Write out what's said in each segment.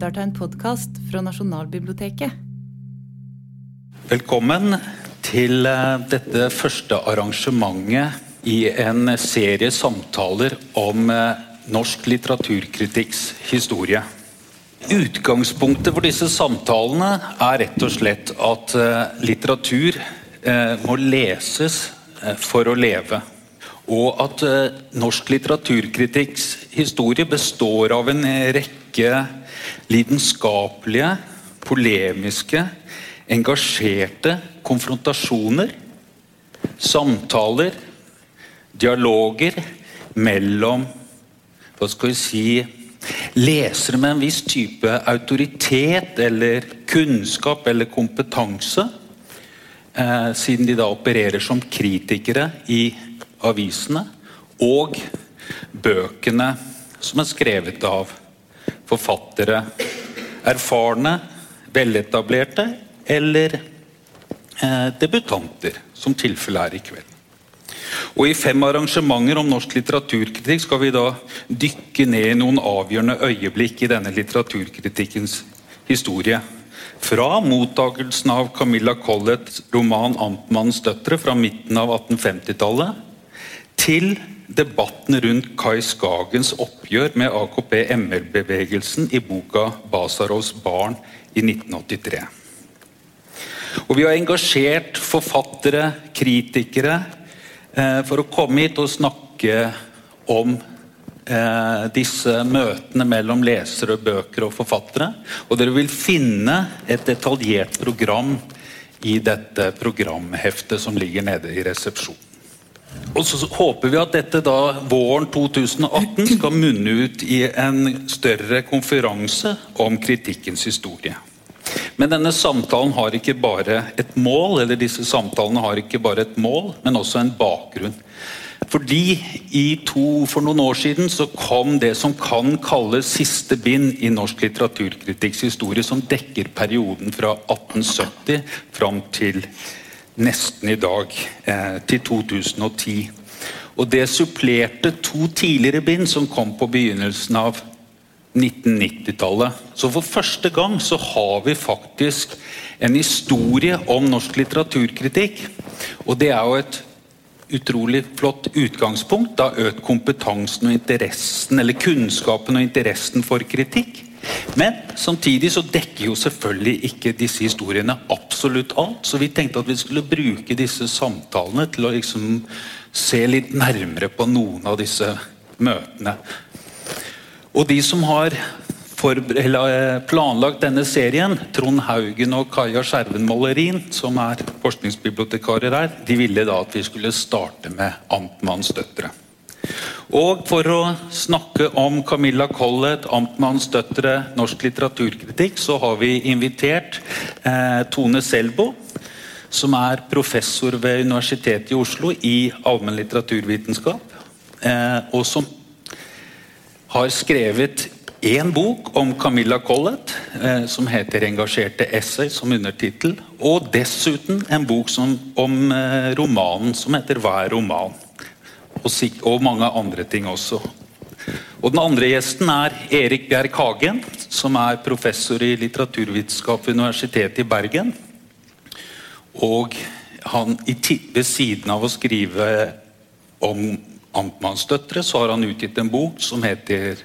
lytter til en podkast fra Nasjonalbiblioteket. Velkommen til eh, dette første arrangementet i en serie samtaler om eh, norsk litteraturkritikks historie. Utgangspunktet for disse samtalene er rett og slett at eh, litteratur må leses for å leve. Og at norsk litteraturkritikks historie består av en rekke lidenskapelige, polemiske, engasjerte konfrontasjoner, samtaler, dialoger mellom hva skal vi si lesere med en viss type autoritet eller kunnskap eller kompetanse, eh, siden de da opererer som kritikere i avisene, og bøkene som er skrevet av forfattere. Erfarne, veletablerte eller eh, debutanter, som tilfellet er i kveld. Og I fem arrangementer om norsk litteraturkritikk skal vi da dykke ned i noen avgjørende øyeblikk i denne litteraturkritikkens historie. Fra mottakelsen av Camilla Colletts roman 'Amtmannens døtre' fra midten av 1850-tallet, til debatten rundt Kai Skagens oppgjør med AKP-ML-bevegelsen i boka 'Basarovs barn' i 1983. Og Vi har engasjert forfattere, kritikere, eh, for å komme hit og snakke om eh, disse møtene mellom lesere, bøker og forfattere. Og dere vil finne et detaljert program i dette programheftet som ligger nede i resepsjonen. Og så håper vi at dette da våren 2018 skal munne ut i en større konferanse om kritikkens historie. Men denne samtalen har ikke bare et mål, eller disse samtalene har ikke bare et mål, men også en bakgrunn. Fordi to, For noen år siden så kom det som kan kalles siste bind i norsk litteraturkritikks historie, som dekker perioden fra 1870 fram til 1990 nesten i dag, eh, til 2010. Og Det supplerte to tidligere bind som kom på begynnelsen av 1990-tallet. Så for første gang så har vi faktisk en historie om norsk litteraturkritikk. Og det er jo et utrolig flott utgangspunkt. Da økt kompetansen og interessen, eller kunnskapen og interessen for kritikk. Men samtidig så dekker jo selvfølgelig ikke disse historiene absolutt alt. Så vi tenkte at vi skulle bruke disse samtalene til å liksom se litt nærmere på noen av disse møtene. Og de som har eh, planlagt denne serien, Trond Haugen og Kaja Skjerven Malerin, som er forskningsbibliotekarer her, de ville da at vi skulle starte med Amtmanns døtre. Og for å snakke om Camilla Collett, Amtmanns døtre, norsk litteraturkritikk, så har vi invitert eh, Tone Selbo, som er professor ved Universitetet i Oslo i allmenn litteraturvitenskap, eh, og som har skrevet én bok om Camilla Collett, eh, som heter 'Engasjerte essay', som undertittel. Og dessuten en bok som, om eh, romanen som heter 'Hva er roman?' Og, mange andre ting også. Og Den andre gjesten er Erik Bjerk Hagen, som er professor i litteraturvitenskap ved Universitetet i Bergen. Og han, ved siden av å skrive om amtmannsdøtre, så har han utgitt en bok som heter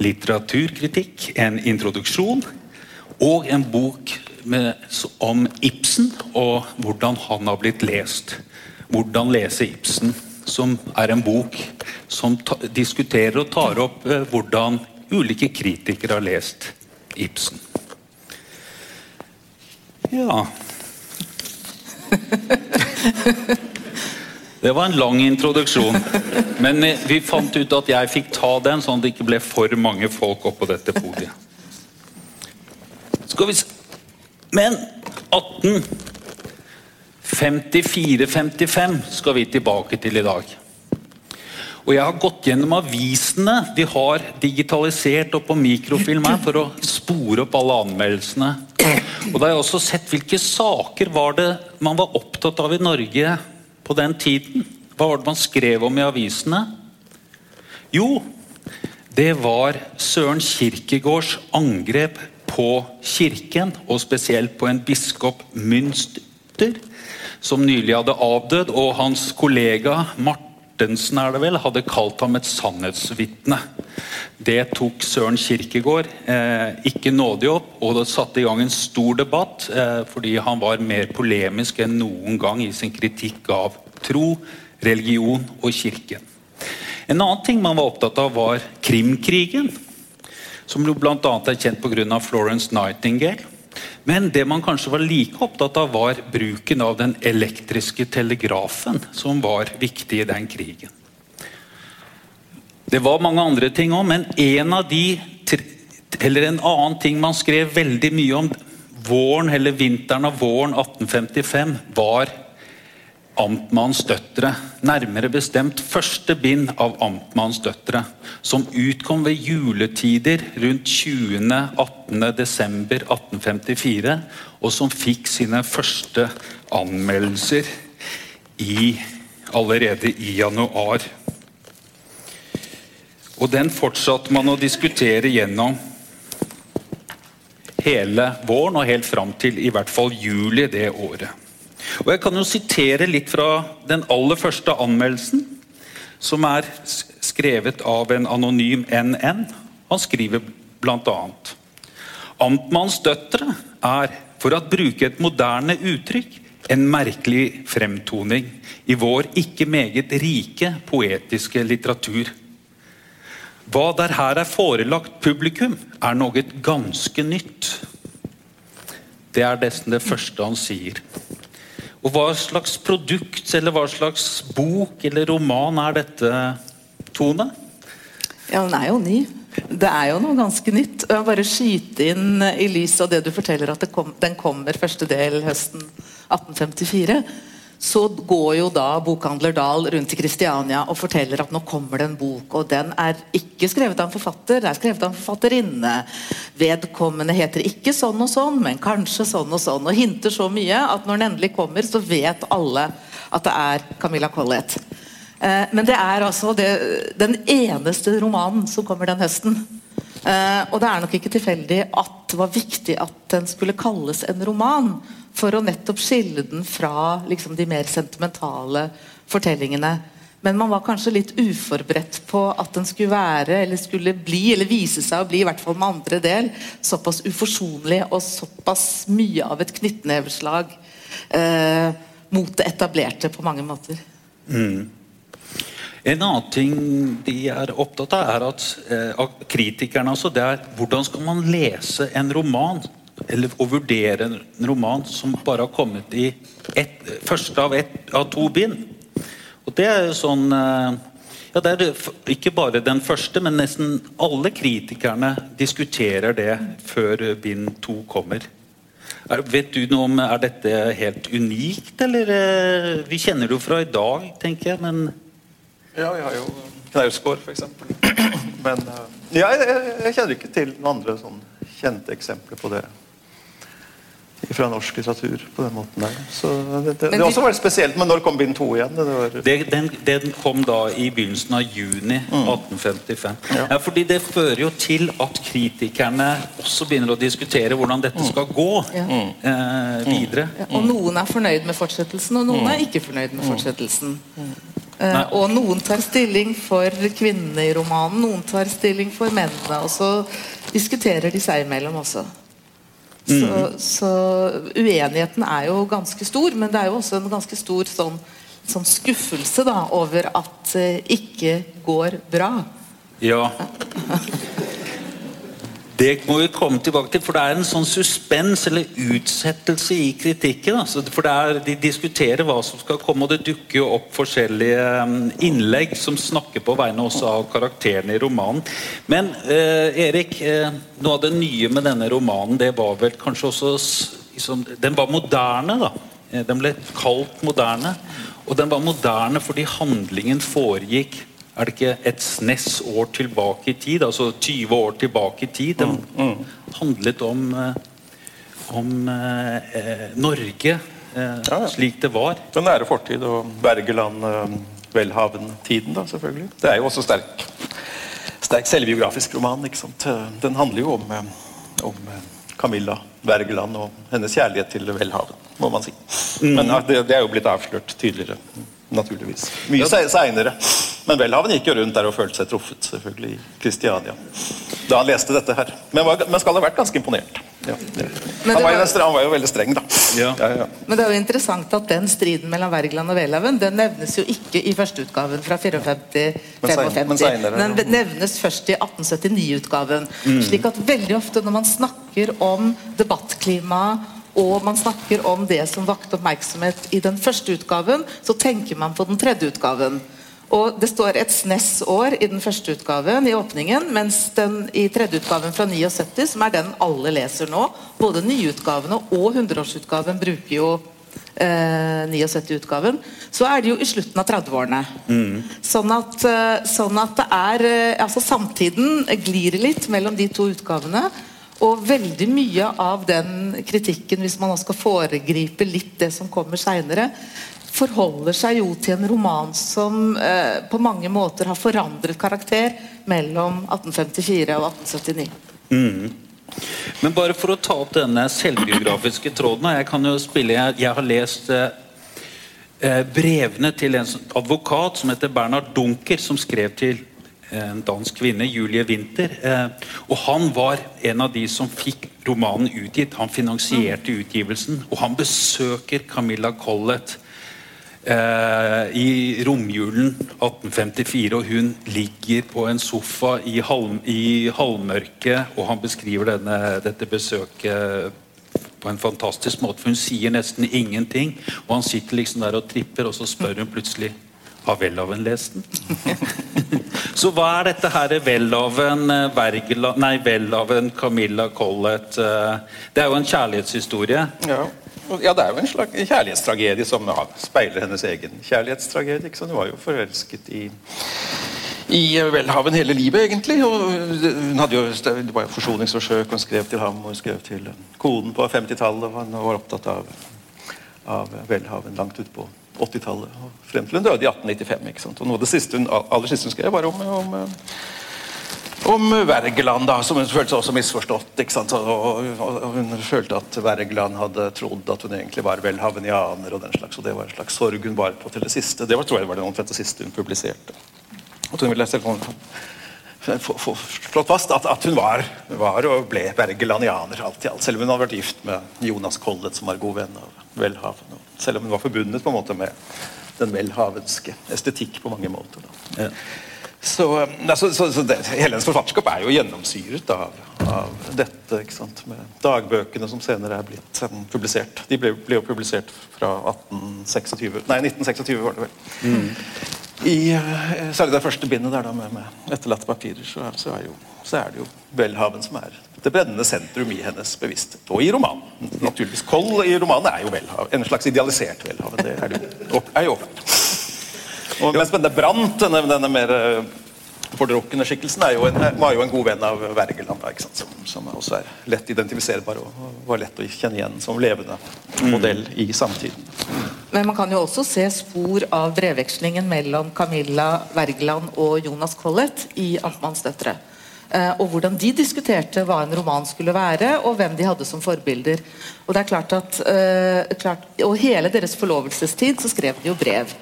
'Litteraturkritikk en introduksjon'. Og en bok med, om Ibsen og hvordan han har blitt lest. Hvordan lese Ibsen som er en bok som diskuterer og tar opp eh, hvordan ulike kritikere har lest Ibsen. Ja Det var en lang introduksjon. Men eh, vi fant ut at jeg fikk ta den, sånn at det ikke ble for mange folk oppå dette podiet. Skal vi se Men 18 54-55 skal vi tilbake til i dag. Og Jeg har gått gjennom avisene de har digitalisert og på mikrofilm her for å spore opp alle anmeldelsene. Og Da har jeg også sett hvilke saker var det man var opptatt av i Norge på den tiden. Hva var det man skrev om i avisene? Jo, det var Søren Kirkegårds angrep på kirken, og spesielt på en biskop Münster, som nylig hadde avdød, og hans kollega Martensen er det vel, hadde kalt ham et sannhetsvitne. Det tok Søren Kirkegård eh, ikke nådig opp, og det satte i gang en stor debatt, eh, fordi han var mer polemisk enn noen gang i sin kritikk av tro, religion og kirken. En annen ting man var opptatt av, var Krimkrigen som bl.a. er kjent pga. Florence Nightingale. Men det man kanskje var like opptatt av, var bruken av den elektriske telegrafen, som var viktig i den krigen. Det var mange andre ting òg, men en av de, eller en annen ting man skrev veldig mye om våren eller vinteren av våren 1855, var Amtmannens døtre. Nærmere bestemt første bind av Amtmannens døtre, som utkom ved juletider rundt 20. 18. desember 1854, og som fikk sine første anmeldelser i, allerede i januar. Og den fortsatte man å diskutere gjennom hele våren og helt fram til i hvert fall juli det året. Og Jeg kan jo sitere litt fra den aller første anmeldelsen, som er skrevet av en anonym NN. Han skriver bl.a.: Amtmannens døtre er, for å bruke et moderne uttrykk, en merkelig fremtoning i vår ikke meget rike poetiske litteratur. Hva der her er forelagt publikum, er noe ganske nytt. Det er nesten det første han sier. Og hva slags produkt eller hva slags bok eller roman er dette, Tone? Ja, den er jo ny. Det er jo noe ganske nytt. Jeg bare skyte inn i lys av det du forteller at kom, den kommer første del høsten 1854 så går jo da bokhandler Dahl rundt i Kristiania og forteller at nå kommer det en bok. Og den er ikke skrevet av en forfatter, det er skrevet av en forfatterinne. Vedkommende heter ikke sånn og sånn, men kanskje sånn og sånn. Og hinter så mye at når den endelig kommer, så vet alle at det er Camilla Collett. Eh, men det er altså det, den eneste romanen som kommer den høsten. Eh, og det er nok ikke tilfeldig at det var viktig at den skulle kalles en roman for å nettopp skille den fra liksom, de mer sentimentale fortellingene. Men man var kanskje litt uforberedt på at den skulle være, eller skulle bli, eller vise seg å bli, i hvert fall med andre del, såpass uforsonlig og såpass mye av et knyttneveslag eh, mot det etablerte på mange måter. Mm. En annen ting de er opptatt av, er at eh, kritikerne altså, det er hvordan skal man lese en roman eller å vurdere en roman som bare har kommet i et, første av, et, av to bind. Og det er jo sånn eh, ja, det er Ikke bare den første, men nesten alle kritikerne diskuterer det før bind to kommer. Er, vet du noe om Er dette helt unikt, eller eh, Vi kjenner det jo fra i dag, tenker jeg, men Ja, vi har jo Knausgård, f.eks. Men eh, ja, jeg, jeg, kjenner ikke til noen andre sånn kjente eksempler på det fra norsk litteratur på den måten der. Så det, det, det også vært spesielt. Men når kom bind to igjen? Det den, den, kom da i begynnelsen av juni mm. 1855. Ja. ja. fordi Det fører jo til at kritikerne også begynner å diskutere hvordan dette mm. skal gå ja. eh, mm. videre. Ja, og noen er fornøyd med fortsettelsen, og noen er ikke fornøyd med fortsettelsen. Eh, og noen tar stilling for kvinnene i romanen, noen tar stilling for mennene. Og så diskuterer de seg imellom også. Så, mm. så, uenigheten er jo ganske stor, men det er jo også en ganske stor sånn, sånn skuffelse da, over at det uh, ikke går bra. Ja. Det må vi komme tilbake til, for det er en sånn suspens eller utsettelse i kritikken. Altså, for er, De diskuterer hva som skal komme, og det dukker jo opp forskjellige um, innlegg som snakker på vegne også av karakterene i romanen. Men eh, Erik, eh, noe av det nye med denne romanen, det var vel kanskje også liksom, Den var moderne, da. Eh, den ble kalt moderne. Og den var moderne fordi handlingen foregikk er det ikke et SNES år tilbake i tid, altså 20 år tilbake i tid. Den mm, mm. handlet om, eh, om eh, eh, Norge eh, ja, ja. slik det var. Den nære fortid og Bergeland, eh, da, selvfølgelig. Det er jo også sterk, sterk selvbiografisk roman. ikke sant? Den handler jo om, om Camilla Wergeland og hennes kjærlighet til Welhaven, må man si. Men ja, det, det er jo blitt avslørt tydeligere, naturligvis. Mye se- seinere. Men Welhaven gikk jo rundt der og følte seg truffet, selvfølgelig, i Kristiania. Da han leste dette her. Men, var, men skal ha vært ganske imponert. Ja. Han, var jo, nesten- han var jo veldig streng, da. Ja. Ja, ja. Men det er jo interessant at den striden mellom Wergeland og Welhaven den nevnes jo ikke i førsteutgaven fra 54-55. Men Den nevnes først i 1879-utgaven. Mm. Slik at veldig ofte når man snakker om debattklima og man snakker om det som vakte oppmerksomhet i den første utgaven, så tenker man på den tredje utgaven. Og Det står et SNES-år i den første utgaven i åpningen, mens den i tredje utgaven fra 79, som er den alle leser nå, både nyutgavene og 100-årsutgaven bruker jo eh, 79-utgaven, så er det jo i slutten av 30-årene. Sånn, at, eh, sånn at det er eh, Altså samtiden glir litt mellom de to utgavene. Og veldig mye av den kritikken, hvis man nå skal foregripe litt det som kommer seinere, forholder seg jo til en roman som eh, på mange måter har forandret karakter mellom 1854 og 1879. Men bare for å ta opp denne selvbiografiske tråden Jeg kan jo spille, jeg, jeg har lest eh, eh, brevene til en advokat som heter Bernhard Dunker, som skrev til en dansk kvinne, Julie Winther. Eh, og han var en av de som fikk romanen utgitt. Han finansierte utgivelsen. Og han besøker Camilla Collett eh, i romjulen 1854, og hun ligger på en sofa i, halv, i halvmørket, og han beskriver denne, dette besøket på en fantastisk måte, for hun sier nesten ingenting, og han sitter liksom der og tripper, og så spør hun plutselig har Welhaven lest den? så hva er dette her Welhaven, eh, nei, Welhaven, Camilla Collett eh, Det er jo en kjærlighetshistorie. Ja. ja, det er jo en slags kjærlighetstragedie som ja, speiler hennes egen kjærlighetstragedie. Ikke? Hun var jo forelsket i i Welhaven hele livet, egentlig. Og hun hadde jo, det var forsoningsforsøk. Hun skrev til ham og hun skrev til koden på 50-tallet. og var opptatt av, av Welhaven langt ut på 80-tallet. og Frem til hun døde i 1895. ikke sant? Og noe av det siste hun, aller siste hun skrev, var om, om om Wergeland, da, som hun følte seg også misforstått. ikke? Og, og, Hun følte at Wergeland hadde trodd at hun egentlig var velhavenianer og den slags, og Det var en slags sorg hun bar på til det siste. Det var, tror jeg var det omtrent det siste hun publiserte. At hun ville selv slått fast at, at hun var, var og ble wergelandianer alt i alt. Selv om hun hadde vært gift med Jonas Collett, som var god venn av velhavende. Selv om hun var forbundet på en måte med den velhavenske estetikk på mange måter. Ja. Så, altså, så, så, det, Hele hennes forfatterskap er jo gjennomsyret av, av dette. Med dagbøkene som senere er blitt um, publisert. De ble, ble jo publisert fra 1826, nei, 1926, var det vel. I, eh, særlig det første bindet der da, med, med etterlatte papirer, så, så, er jo, så er det jo Welhaven som er det brennende sentrum i hennes bevissthet. Og i romanen. naturligvis. Koll i romanen er jo Welhaven, en slags idealisert Welhaven. Det er, det jo, er jo. Og mens denne Brant, denne, denne mer eh, fordrukne skikkelsen, er jo en, var jo en god venn av Wergeland? Som, som også er lett identifiserbar og, og var lett å kjenne igjen som levende modell i samtiden. Men man kan jo også se spor av brevvekslingen mellom Camilla Wergeland og Jonas Collett i Amtmannsdøtre. døtre' og hvordan de diskuterte hva en roman skulle være, og hvem de hadde som forbilder. Og det er klart at uh, klart, Og hele deres forlovelsestid så skrev de jo brev.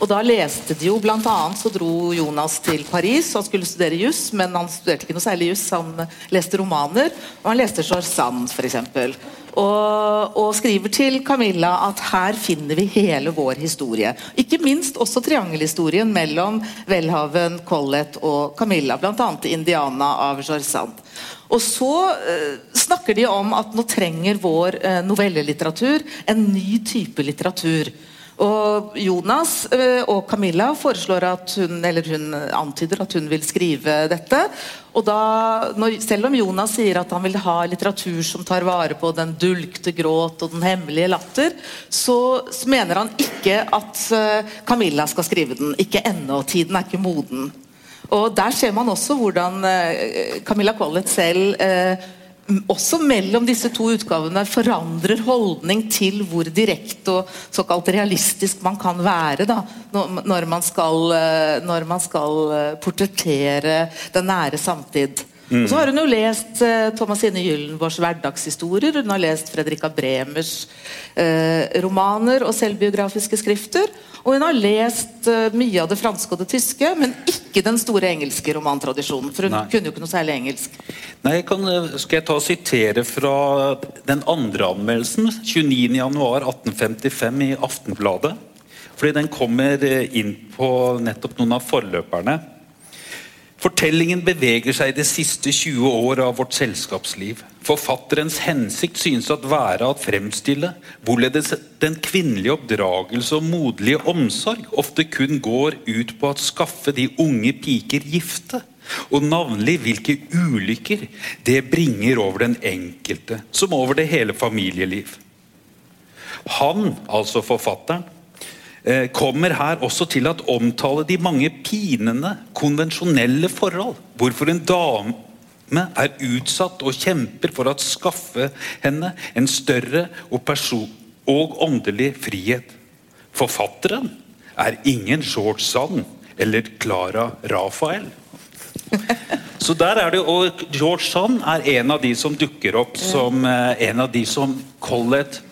Og da leste de jo blant annet så dro Jonas til Paris og skulle studere juss, men han studerte ikke noe særlig juss, han leste romaner, og han leste George Sand f.eks. Og, og skriver til Camilla at her finner vi hele vår historie. Ikke minst også triangelhistorien mellom Welhaven, Collett og Camilla, bl.a. Indiana av George. Og så eh, snakker de om at nå trenger vår eh, novellelitteratur en ny type litteratur. Og Jonas eh, og Camilla foreslår at hun eller hun antyder at hun vil skrive dette. Og da, når, Selv om Jonas sier at han vil ha litteratur som tar vare på den dulgte gråt og den hemmelige latter, så, mener han ikke at eh, Camilla skal skrive den. Ikke ennå. Tiden er ikke moden. Og Der ser man også hvordan eh, Camilla Collett selv også mellom disse to utgavene forandrer holdning til hvor direkte og såkalt realistisk man kan være da, når man skal, eh, skal eh, portrettere den nære samtid. Og så har hun jo lest eh, Thomasine Gyllenborgs hverdagshistorier, hun har lest Fredrika Bremers eh, romaner og selvbiografiske skrifter. Og hun har lest eh, mye av det franske og det tyske, men ikke den store engelske romantradisjonen. For hun Nei. kunne jo ikke noe særlig engelsk. Nei, jeg kan, eh, skal jeg ta og sitere fra den andre anmeldelsen, 29.1.1855 i Aftenbladet. Fordi den kommer eh, inn på nettopp noen av forløperne. Fortellingen beveger seg i de siste 20 år av vårt selskapsliv. Forfatterens hensikt synes at være å fremstille hvorledes den kvinnelige oppdragelse og moderlige omsorg ofte kun går ut på å skaffe de unge piker gifte, og navnlig hvilke ulykker det bringer over den enkelte, som over det hele familieliv. Han, altså forfatteren, kommer her også til at omtale de mange pinende, konvensjonelle forhold. Hvorfor en dame er utsatt og kjemper for å skaffe henne en større og, og åndelig frihet. Forfatteren er ingen George Sand eller Clara Rafael. Så der er det, og George Sand er en av de som dukker opp som eh, en av de som Collett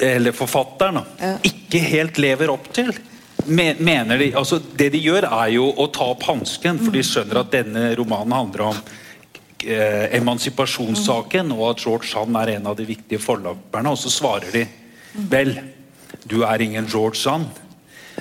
eller forfatteren, ja. ikke helt lever opp til. Mener de, altså Det de gjør, er jo å ta opp hansken, for de skjønner at denne romanen handler om eh, emansipasjonssaken, og at George Sand er en av de viktige forlagerne. Og så svarer de vel, du er ingen George Sand.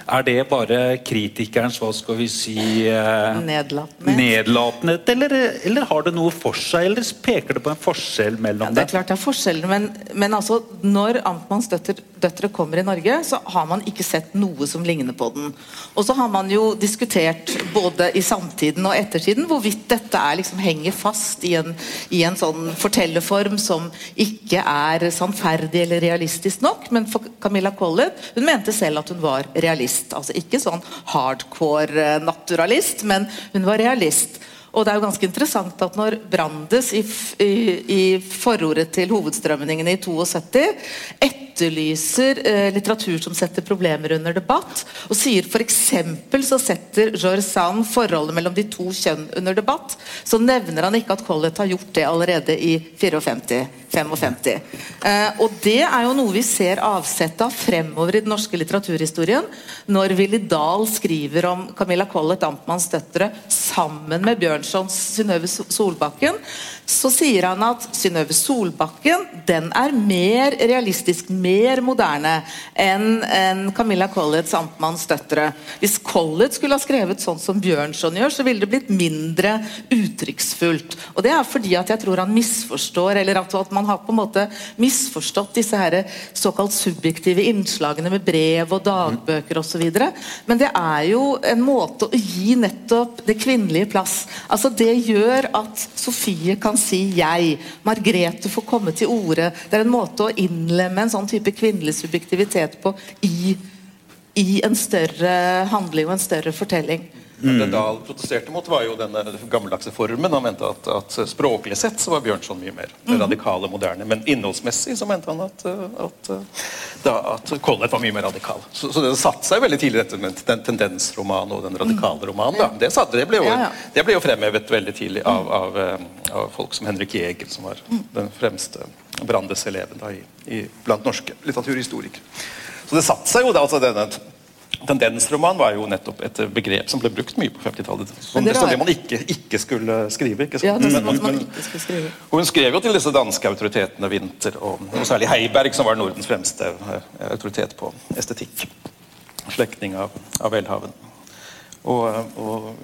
Er det bare kritikerens hva skal vi si eh, Nedlatenhet. nedlatenhet, eller, eller har det noe for seg, eller peker det på en forskjell mellom Ja, det er klart det er forskjell, men, men altså, når Amtmanns døtre, døtre kommer i Norge, så har man ikke sett noe som ligner på den. Og så har man jo diskutert både i samtiden og ettertiden hvorvidt dette er, liksom, henger fast i en, i en sånn fortellerform som ikke er sannferdig eller realistisk nok. Men for Camilla Collett hun mente selv at hun var realist. Altså ikke sånn hardcore eh, naturalist, men hun var realist. Og det er jo ganske interessant at når Brandes i, i, i forordet til hovedstrømningene i 72 etterlyser eh, litteratur som setter problemer under debatt, og sier f.eks. så setter George Sand forholdet mellom de to kjønn under debatt, så nevner han ikke at Collett har gjort det allerede i 54. 55. Eh, og det er jo noe vi ser avsett av fremover i den norske litteraturhistorien, når Willy Dahl skriver om Camilla Collett, Amtmanns døtre, sammen med Bjørnsons Synnøve Solbakken, så sier han at Synnøve Solbakken den er mer realistisk, mer moderne enn en Camilla Colletts Amtmanns døtre. Hvis Collett skulle ha skrevet sånn som Bjørnson gjør, så ville det blitt mindre uttrykksfullt. Og det er fordi at jeg tror han misforstår, eller at man har på en måte misforstått disse her såkalt subjektive innslagene med brev og dagbøker osv. Men det er jo en måte å gi nettopp det kvinnelige plass. Altså Det gjør at Sofie kan si 'jeg'. Margrethe får komme til orde. Det er en måte å innlemme en sånn type kvinnelig subjektivitet på i, i en større handling og en større fortelling. Men Det Dahl protesterte mot, var jo denne gammeldagse formen. Han mente at, at språklig sett så var Bjørnson mye mer radikal og moderne. Men innholdsmessig så mente han at, at, da, at Collett var mye mer radikal. Så, så det satte seg veldig tidlig, dette med den tendensromanen og den radikale romanen. Da. Det, satt, det, ble jo, det ble jo fremhevet veldig tidlig av, av, eh, av folk som Henrik Jegel, som var den fremste da, i, i, blant norske litteraturhistorikere. Så det satte seg jo da, altså denne Tendensroman var jo nettopp et begrep som ble brukt mye på 50-tallet. Som det det, som det man ikke, ikke skulle skrive. Ikke? Ja, det Men- man ikke skulle skrive. hun skrev jo til disse danske autoritetene Winther, og, og særlig Heiberg, som var Nordens fremste eh, autoritet på estetikk. Slektning av, av Welhaven. Og, og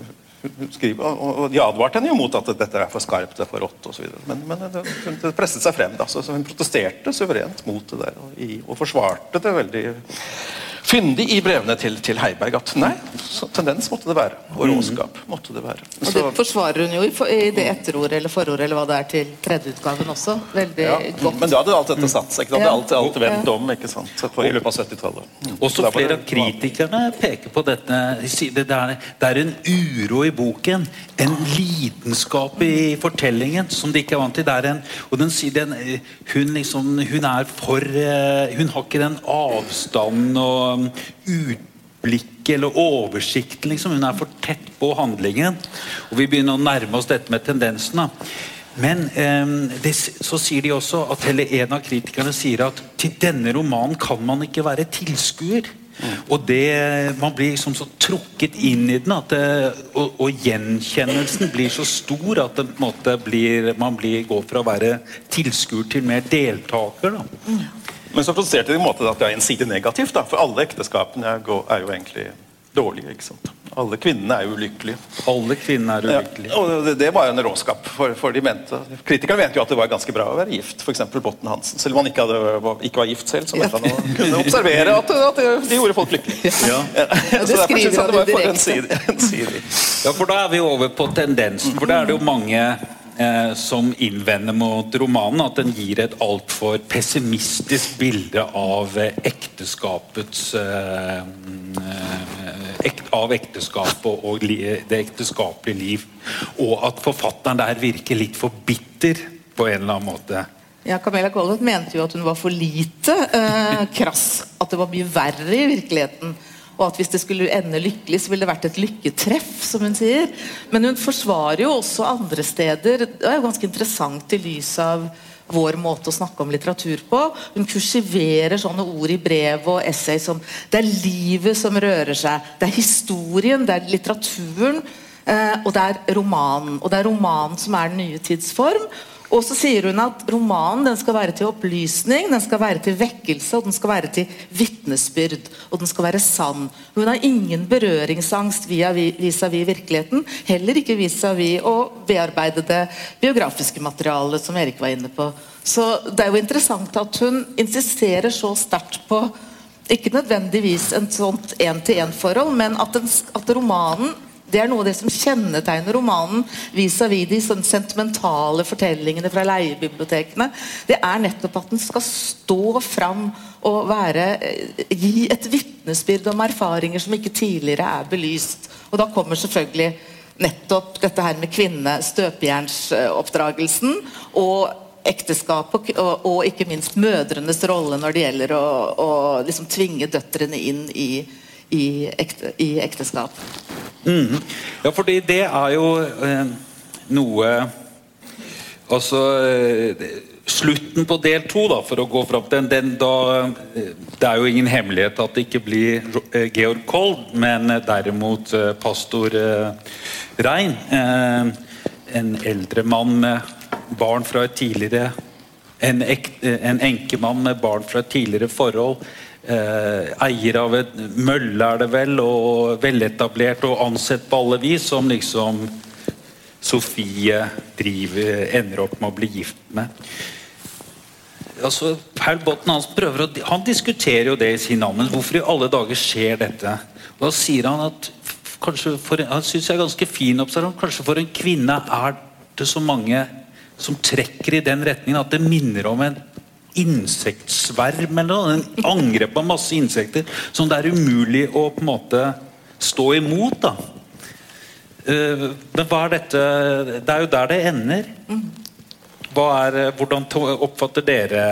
skriver, og, de advarte henne jo mot at dette er for skarpt, det er for rått osv. Men, men det, hun- det presset seg frem. da, så, så Hun protesterte suverent mot det der og, og forsvarte det veldig fyndig i brevene til, til Heiberg at nei, så tendens måtte det være. Og råskap måtte det være. Og det forsvarer hun jo i, for, i det etterordet eller forordet eller hva det er til tredjeutgaven også. Veldig ja, godt. men da hadde alt dette satt seg. ikke hadde Ja. alt, alt vendt om ikke sant? På, i løpet av 70-tallet. Mm. Også Så da flere det- av kritikerne peker på dette. Det er, det er en uro i boken. En lidenskap i fortellingen som de ikke er vant til. Det er en, og den sier den, eh, hun, liksom, hun er for eh, Hun har ikke den avstanden og utblikket eller oversikten. Liksom. Hun er for tett på handlingen. Og vi begynner å nærme oss dette med tendensen. da. Men eh, det, så sier de også at eller en av kritikerne sier at til denne romanen kan man ikke være tilskuer. Og det, Man blir liksom så trukket inn i den, det, og, og gjenkjennelsen blir så stor at blir, man blir, går fra å være tilskuer til mer deltaker. da. Men så produserte de i en måte at det er en side negativt, da, for alle ekteskapene er, jo egentlig dårlige. ikke sant? Alle kvinnene er ulykkelige. Alle kvinner er Ja, ulykkelige. og det, det var en råskap. For, for de mente, Kritikerne mente jo at det var ganske bra å være gift. F.eks. Botten Hansen. Selv om han ikke, hadde, var, ikke var gift selv, så mente han å kunne observere at, at de gjorde folk lykkelige. Ja. Så det derfor skriver han direkte. ensidig. ensidig. Ja, for da er vi over på tendensen. For da er det jo mange eh, som innvender mot romanen at den gir et altfor pessimistisk bilde av eh, ekteskapets eh, Av ekteskapet og det ekteskapelige liv. Og at forfatteren der virker litt for bitter på en eller annen måte. Ja, Camilla Collett mente jo at hun var for lite eh, krass. At det var mye verre i virkeligheten. Og at hvis det skulle ende lykkelig, så ville det vært et lykketreff, som hun sier. Men hun forsvarer jo også andre steder. Det er jo ganske interessant i lys av vår måte å snakke om litteratur på. Hun kursiverer sånne ord i brev og essay som Det er livet som rører seg. Det er historien, det er litteraturen. Eh, og det er romanen. Og det er romanen som er den nye tids form. Og så sier hun at romanen den skal være til opplysning, den skal være til vekkelse og den skal være til vitnesbyrd. Og den skal være sann. Hun har ingen berøringsangst vis-à-vis virkeligheten. Heller ikke vis-à-vis å bearbeide det biografiske materialet som Erik var inne på. Så det er jo interessant at hun insisterer så sterkt på ikke nødvendigvis en sånt én-til-én-forhold, men at, den, at romanen det er noe av det som kjennetegner romanen vis-à-vis de sånn sentimentale fortellingene fra leiebibliotekene. Det er nettopp at den skal stå fram og være, eh, gi et vitnesbyrd om erfaringer som ikke tidligere er belyst. Og da kommer selvfølgelig nettopp dette her med kvinne, støpejernsoppdragelsen, og ekteskap og, og, og ikke minst mødrenes rolle når det gjelder å, å liksom tvinge døtrene inn i, i, ekte, i ekteskap. Mm. Ja, fordi det er jo eh, noe Altså eh, Slutten på del to, da, for å gå fram til den, da, eh, Det er jo ingen hemmelighet at det ikke blir eh, Georg Kold, men eh, derimot eh, pastor Rein. En eldre mann med barn fra et tidligere en, ek, en enkemann med barn fra et tidligere forhold. Eh, eier av et mølle, er det vel, og veletablert og ansett på alle vis, som liksom Sofie driver, ender opp med å bli gift med. Altså, Paul Botten hans prøver å, han diskuterer jo det i sin navn, men hvorfor i alle dager skjer dette? Og Da sier han at for, han synes jeg er ganske fin observant, kanskje for en kvinne er det så mange som trekker i den retningen at det minner om en insektsverm eller noe. En angrep av masse insekter som det er umulig å på en måte stå imot. da. Eh, men hva er dette Det er jo der det ender. Hva er, eh, hvordan oppfatter dere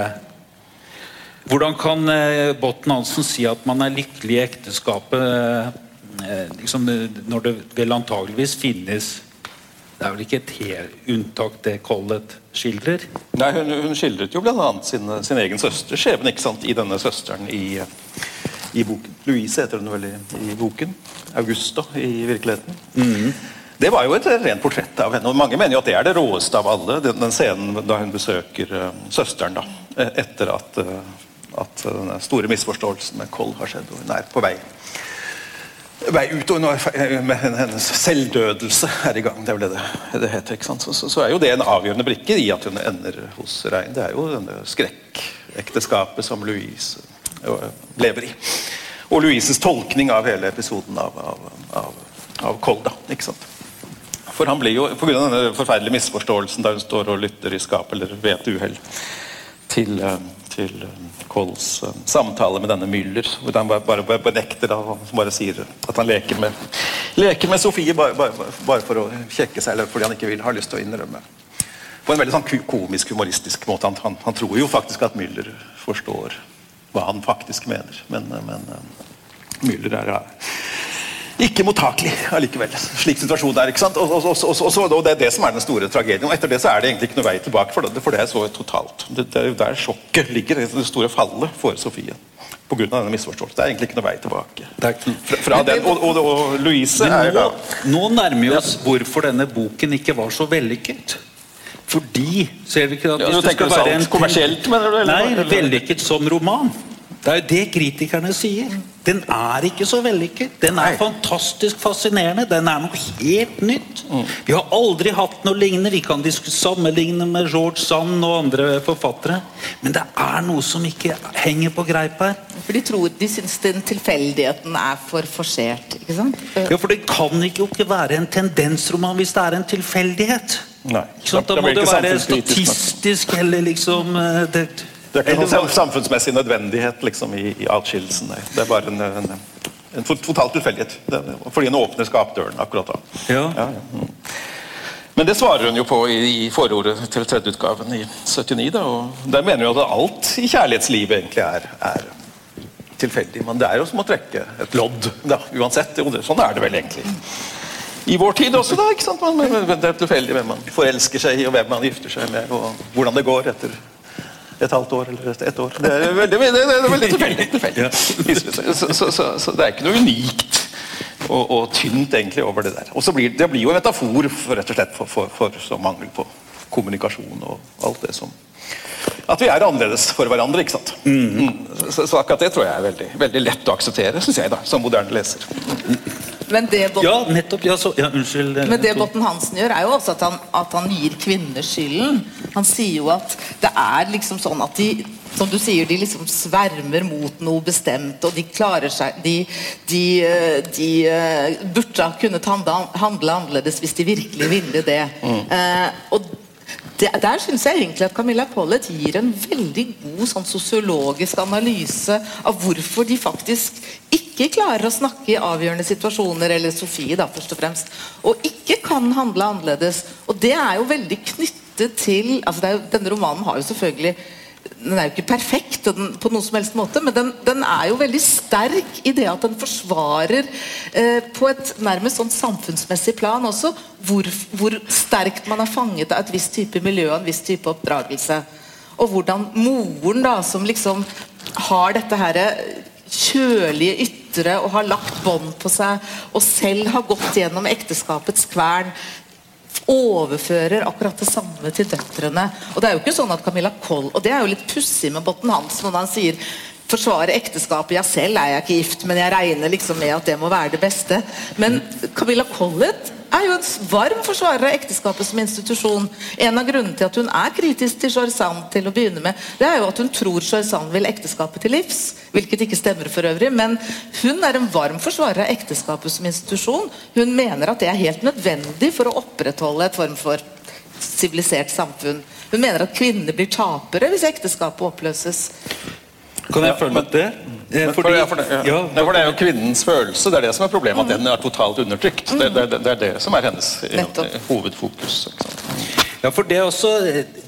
Hvordan kan eh, Botten Hansen si at man er lykkelig i ekteskapet liksom, når det vel antageligvis finnes Det er vel ikke et helt unntak, det Collett skildrer? Nei, hun, hun skildret jo bl.a. Sin, sin egen søster, skjebne ikke sant, i denne søsteren i, i boken. Louise heter hun vel i, i boken. Augusta i virkeligheten. Det var jo et rent portrett av henne. og Mange mener jo at det er det råeste av alle. Den, den scenen da hun besøker uh, søsteren da, eh, etter at, uh, at den store misforståelsen med Koll har skjedd. og Hun er på vei vei ut, og når med hennes selvdødelse er i gang. Det er vel det det, heter. ikke sant? Så, så, så er jo det en avgjørende brikke i at hun ender hos Rein. Det er jo denne skrekkekteskapet som Louise øh, lever i. og Louises tolkning av hele episoden av, av, av, av Kolda. ikke sant? For han blir jo, av denne forferdelige misforståelsen der hun står og lytter i skapet eller ved et uhell til, eh, til eh, Kolls eh, samtale med denne Müller, hvor han bare, bare benekter da, og bare sier at han leker med, leker med Sofie bare, bare, bare for å kjekke seg, eller fordi han ikke vil ha lyst til å innrømme. På en veldig sånn komisk, humoristisk måte. Han, han, han tror jo faktisk at Müller forstår hva han faktisk mener, men, men Müller er ikke mottakelig allikevel. Slik situasjonen er. ikke sant? Og, og, og, og, Det er det som er den store tragedien. og Etter det så er det egentlig ikke noe vei tilbake, for det, for det er så totalt. Det, det er jo der sjokket ligger, det store fallet for Sofie. På grunn av denne misforståelsen. Det er egentlig ikke noe vei tilbake. Fra, fra den, og, Louise er jo da nå nærmer vi oss hvorfor denne boken ikke var så vellykket. Fordi ser vi ikke at ja, du tenker være en kommersielt, mener du? Eller? Nei, vellykket som roman. Det er jo det kritikerne sier. Den er ikke så vellykket. Den er fantastisk fascinerende. Den er noe helt nytt. Mm. Vi har aldri hatt noe lignende. Vi kan sammenligne med George Sand og andre forfattere. Men det er noe som ikke henger på greip her. For De tror de syns den tilfeldigheten er for forsert. ikke sant? Ja, for det kan ikke være en tendensroman hvis det er en tilfeldighet. Nei, da, da må det være statistisk eller liksom eh, det, det er ikke noen samfunnsmessig nødvendighet liksom, i, i atskillelsen. Det er bare en, en, en total tilfeldighet. Fordi en åpner skapdøren akkurat da. Ja. Ja, ja. Mm. Men det svarer hun jo på i, i forordet til tredjeutgaven i 79. Da, og Der mener hun at alt i kjærlighetslivet egentlig er, er tilfeldig. Men det er jo som å trekke et lodd. Da, uansett. Sånn er det vel egentlig. I vår tid også, da. ikke sant? Man, det er tilfeldig hvem man forelsker seg i, og hvem man gifter seg med, og hvordan det går etter et halvt år eller ett år. Det er veldig, det er veldig tilfeldig. Så, så, så, så, det er ikke noe unikt og, og, tynt egentlig over det der. Og så blir det blir jo en metafor for, rett og slett for, for, for så mangel på kommunikasjon og alt det som At vi er annerledes for hverandre. ikke sant? Mm. Så, akkurat det tror jeg er veldig, veldig lett å akseptere, syns jeg, da, som moderne leser. Men det, Botten, ja, nettopp, ja, så, ja, unnskyld, men det Botten Hansen gjør, er jo også at han, at han gir kvinner skylden. Han sier jo at det er liksom sånn at de som du sier, de liksom svermer mot noe bestemt, og de klarer seg De, de, de uh, burde ha kunnet handle, handle, annerledes hvis de virkelig ville det. Mm. Eh, og det, der syns jeg egentlig at Camilla Collett gir en veldig god sånn sosiologisk analyse av hvorfor de faktisk ikke klarer å snakke i avgjørende situasjoner, eller Sofie da, først og fremst, og ikke kan handle annerledes. Og det er jo veldig knyttet til altså jo, Denne romanen har jo selvfølgelig den er jo ikke perfekt på noen som helst måte, men den, den, er jo veldig sterk i det at den forsvarer eh, på et nærmest sånn samfunnsmessig plan også hvor, hvor, sterkt man er fanget av et visst type miljø og en viss type oppdragelse. Og hvordan moren, da, som liksom har dette her kjølige ytre og har lagt bånd på seg og selv har gått gjennom ekteskapets kvern, overfører akkurat det samme til døtrene. Og det er jo ikke sånn at Camilla Koll Og det er jo litt pussig med Botten Hansen når han sier forsvare ekteskapet. Ja, selv er jeg ikke gift, men jeg regner liksom med at det må være det beste. Men Camilla Collett er jo en varm forsvarer av ekteskapet som institusjon. En av grunnene til at hun er kritisk til Chorzan til å begynne med, det er jo at hun tror Chorzan vil ekteskapet til livs. Hvilket ikke stemmer for øvrig. Men hun er en varm forsvarer av ekteskapet som institusjon. Hun mener at det er helt nødvendig for å opprettholde et form for sivilisert samfunn. Hun mener at kvinner blir tapere hvis ekteskapet oppløses. Kan jeg følge med det? Fordi, for, det, ja. Ja, for det er jo kvinnens følelse. Det er det som er problemet. At den er totalt undertrykt. Det, det, det er det som er hennes hovedfokus. Ja, for Det også,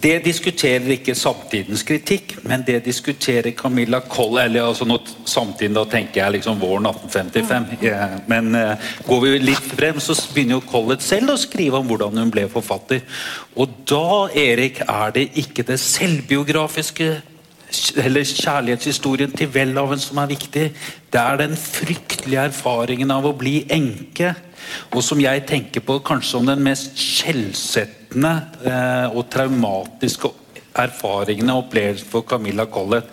det diskuterer ikke samtidens kritikk, men det diskuterer Camilla Koll eller altså nå, Samtiden, da tenker jeg liksom våren 1855. Ja, men uh, går vi litt frem, så begynner jo Collett selv å skrive om hvordan hun ble forfatter. Og da, Erik, er det ikke det selvbiografiske eller kjærlighetshistorien til Welhaven som er viktig. Det er den fryktelige erfaringen av å bli enke. Og som jeg tenker på kanskje som den mest skjellsettende eh, og traumatiske erfaringen og opplevelsen for Camilla Collett.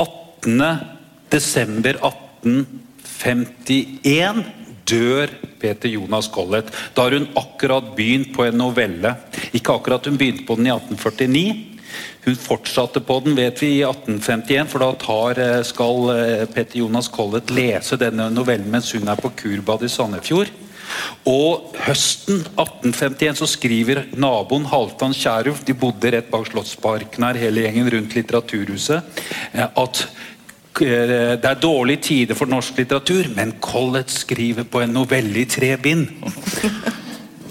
18.12.1851 dør Peter Jonas Collett. Da har hun akkurat begynt på en novelle. Ikke akkurat hun begynte på den i 1849. Hun fortsatte på den, vet vi, i 1851, for da tar, eh, skal eh, Petter Jonas Collett lese denne novellen mens hun er på kurbad i Sandefjord. Og høsten 1851 så skriver naboen Halvdan Kjæruf, de bodde rett bak Slottsparken her, hele gjengen rundt Litteraturhuset, eh, at det er dårlige tider for norsk litteratur, men Collett skriver på en novelle i tre bind.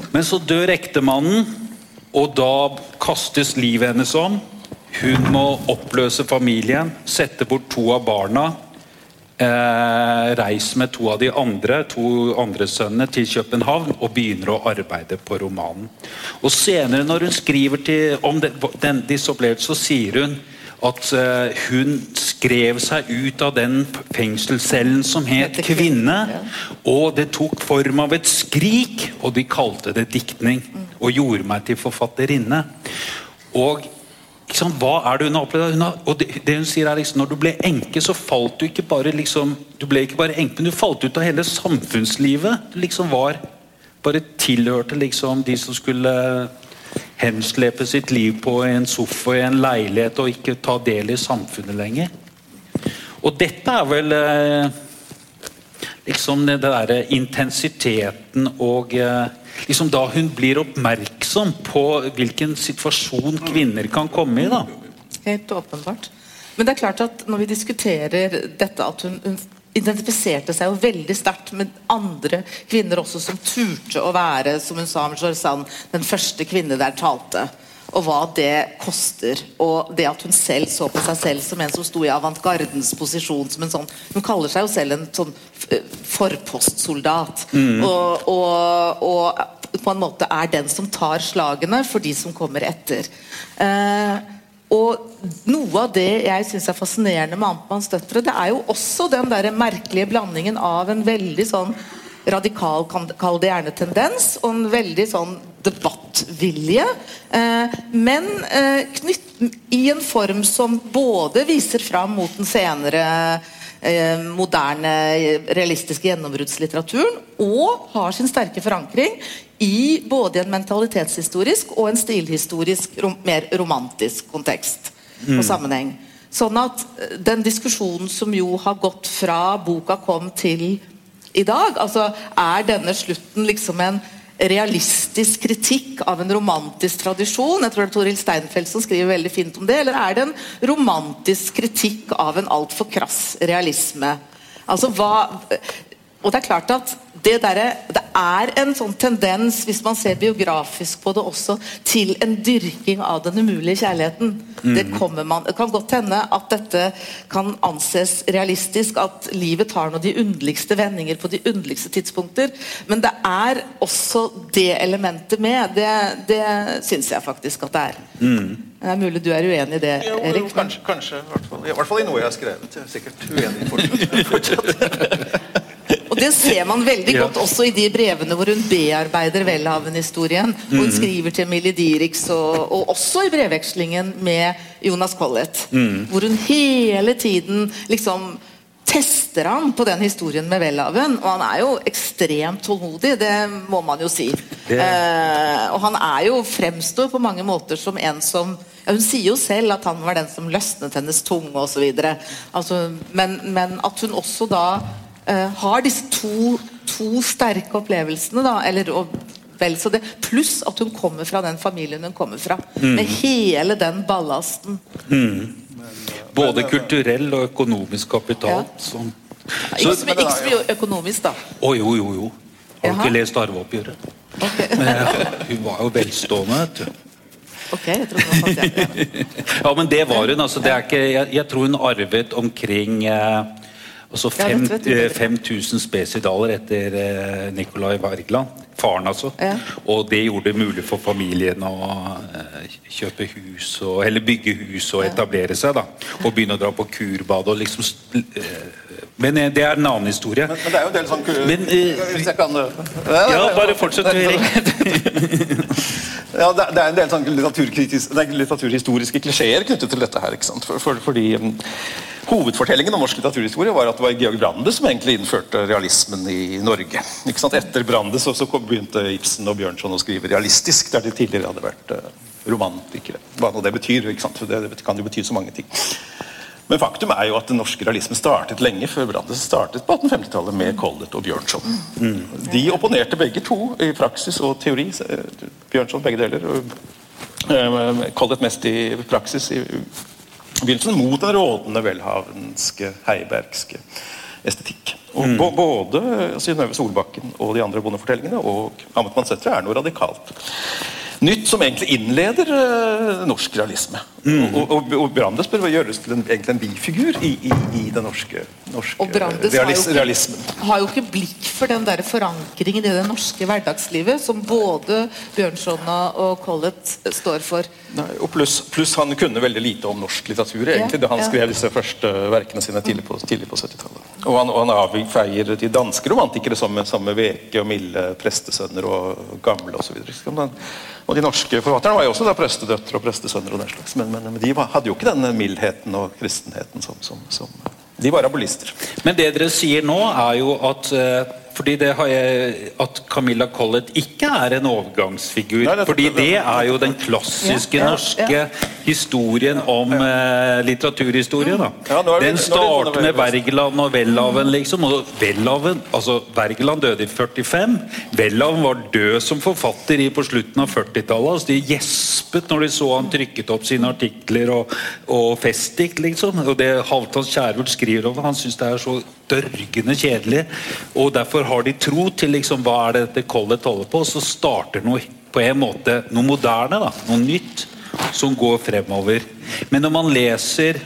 Men så dør ektemannen, og da kastes livet hennes om. Hun må oppløse familien, sette bort to av barna. Eh, reise med to av de andre to andre sønnene til København og begynner å arbeide på romanen. Og Senere, når hun skriver til, om den, den, disse opplevelsene, så sier hun at eh, hun skrev seg ut av den fengselscellen som het 'Kvinne'. Og det tok form av et skrik, og de kalte det diktning. Og gjorde meg til forfatterinne. Og liksom, hva er det hun har opplevd? Hun har, og det, det hun sier er liksom, Når du ble enke, så falt du ikke bare liksom, du ble ikke bare enke, men du falt ut av hele samfunnslivet. Du liksom var bare tilhørte liksom de som skulle henslepe sitt liv på en sofa i en leilighet og ikke ta del i samfunnet lenger. Og dette er vel eh, liksom det derre intensiteten og eh, liksom Da hun blir oppmerksom på hvilken situasjon kvinner kan komme i. da. Helt åpenbart. Men det er klart at når vi diskuterer dette at hun, hun identifiserte seg jo veldig sterkt med andre kvinner også som turte å være, som hun sa den første kvinne der talte. Og hva det koster. Og det at hun selv så på seg selv som en som sto i avantgardens posisjon. som en sånn, Hun kaller seg jo selv en sånn forpostsoldat. forpostsoldat. Og, og, og på en måte er den som tar slagene for de som kommer etter. Eh, og noe av det jeg syns er fascinerende med Amtmanns døtre, det er jo også den der merkelige blandingen av en veldig sånn radikal, kall det gjerne tendens, og en veldig sånn debattvilje. Eh, men eh, knytt, i en form som både viser fram mot den senere eh, moderne, realistiske gjennombruddslitteraturen, og har sin sterke forankring i både en mentalitetshistorisk og en stilhistorisk, rom, mer romantisk kontekst og sammenheng. Sånn at eh, den diskusjonen som jo har gått fra boka kom til i dag, altså er denne slutten liksom en realistisk kritikk av en romantisk tradisjon. Jeg tror det er Toril Steinfeld som skriver veldig fint om det. Eller er det en romantisk kritikk av en altfor krass realisme? Altså hva Og det er klart at det, der, det er en sånn tendens, hvis man ser biografisk på det også, til en dyrking av den umulige kjærligheten. Det, kommer man, det kan godt hende at dette kan anses realistisk, at livet tar nå de underligste vendinger på de underligste tidspunkter. Men det er også det elementet med. Det, det syns jeg faktisk at det er. Det er mulig du er uenig i det, Jo, jo, Erik. kanskje, kanskje i, hvert fall, I hvert fall i noe jeg har skrevet. Jeg er sikkert uenig fortsatt. fortsatt. Og det ser man veldig Ja. godt også i de brevene hvor hun bearbeider Welhaven-historien. Hvor hun skriver til Millie Dirix, og, og også i brevvekslingen med Jonas Collett. Hvor hun hele tiden liksom tester han på den historien med Welhaven. Og han er jo ekstremt tålmodig, det må man jo si. Det- Eh, og han er jo fremstår på mange måter som en som ja, Hun sier jo selv at han var den som løsnet hennes tunge osv. Altså, men, men at hun også da har disse to, to sterke opplevelsene, da, eller og, vel så det, pluss at hun kommer fra den familien hun kommer fra. Med hele den ballasten. Både kulturell og økonomisk kapital. Ja. Som, Ikke så, så, ikke så mye økonomisk, da. å jo, jo, jo. Har du ikke lest arveoppgjøret? Men, hun var jo velstående. vet du. Ok, jeg tror det var pasienten. Ja, men det var hun. altså det er ikke, jeg, jeg tror hun arvet omkring eh, altså så fem, dette vet du bedre. eh, 5000 spesidaler etter eh, Nicolai Wergeland. Faren, altså. Ja. Og det gjorde det mulig for familien å eh, kjøpe hus, og, eller bygge hus og etablere seg. da Og begynne å dra på kurbad og liksom eh, Men det er en annen historie. Men, men det er jo en del sånn kur... Men, eh, Hvis jeg kan Ja, bare fortsett, Erik. Ja, det, er en del sånn litteraturhistoriske klisjeer knyttet til dette her. ikke sant? For, for, fordi um, Hovedfortellingen om norsk litteraturhistorie var at det var Georg Brandes som egentlig innførte realismen i Norge. Ikke sant? Etter Brandes så, så kom- begynte Ibsen og Bjørnson å skrive realistisk, der de tidligere hadde vært uh, romantikere. Hva nå det betyr. ikke sant? Det, det kan jo bety så mange ting. Men faktum er jo at den norske realismen startet lenge før Brandes startet på 1850-tallet med Collett og Bjørnson. De opponerte begge to i praksis og teori. eh, Bjørnson begge deler. og eh, Collett mest i praksis i begynnelsen mot den rådende velhavenske, heibergske estetikk. Og mm. Både Synnøve Solbakken og de andre bondefortellingene og Amet Mansetre er noe radikalt nytt som egentlig innleder uh, norsk realisme. Og, og, og Brandes bør gjøres til en, egentlig en bifigur i, i, i den norske, norske Og Brandes har realis, jo, realismen. har jo ikke blikk for den der forankringen i det norske hverdagslivet som både Bjørnson og Collett står for. Nei, og pluss plus han kunne veldig lite om norsk litteratur egentlig, da han ja. skrev disse første verkene sine tidlig på, tidlig på 70-tallet. Og han, og han avfeier de danske romantikere som, som Veke og Mille, prestesønner og gamle osv. Og de norske forfatterne var jo også da prestedøtre og prestesønner. og den slags, Men, men, men de hadde jo ikke den mildheten og kristenheten som, som, som De var abolister. Men det dere sier nå, er jo at eh, fordi det har jeg, At Camilla Collett ikke er en overgangsfigur. Nei, det- fordi det er jo den klassiske Ja, ja, norske ja. historien om eh, litteraturhistorie. da. Ja, Den er starter med er- Wergeland og Welhaven, liksom. Og Welhaven, altså Wergeland døde i 45. Welhaven var død som forfatter i på slutten av 40-tallet. Altså, de gjespet når de så han trykket opp sine artikler og, og festdikt, liksom. Og det Halvdan Kjærulf skriver om, han syns det er så dørgende kjedelig. Og derfor har de tro til liksom, hva er det dette Collett holder på, og så starter noe på en måte noe moderne, da, noe nytt, som går fremover. Men når man leser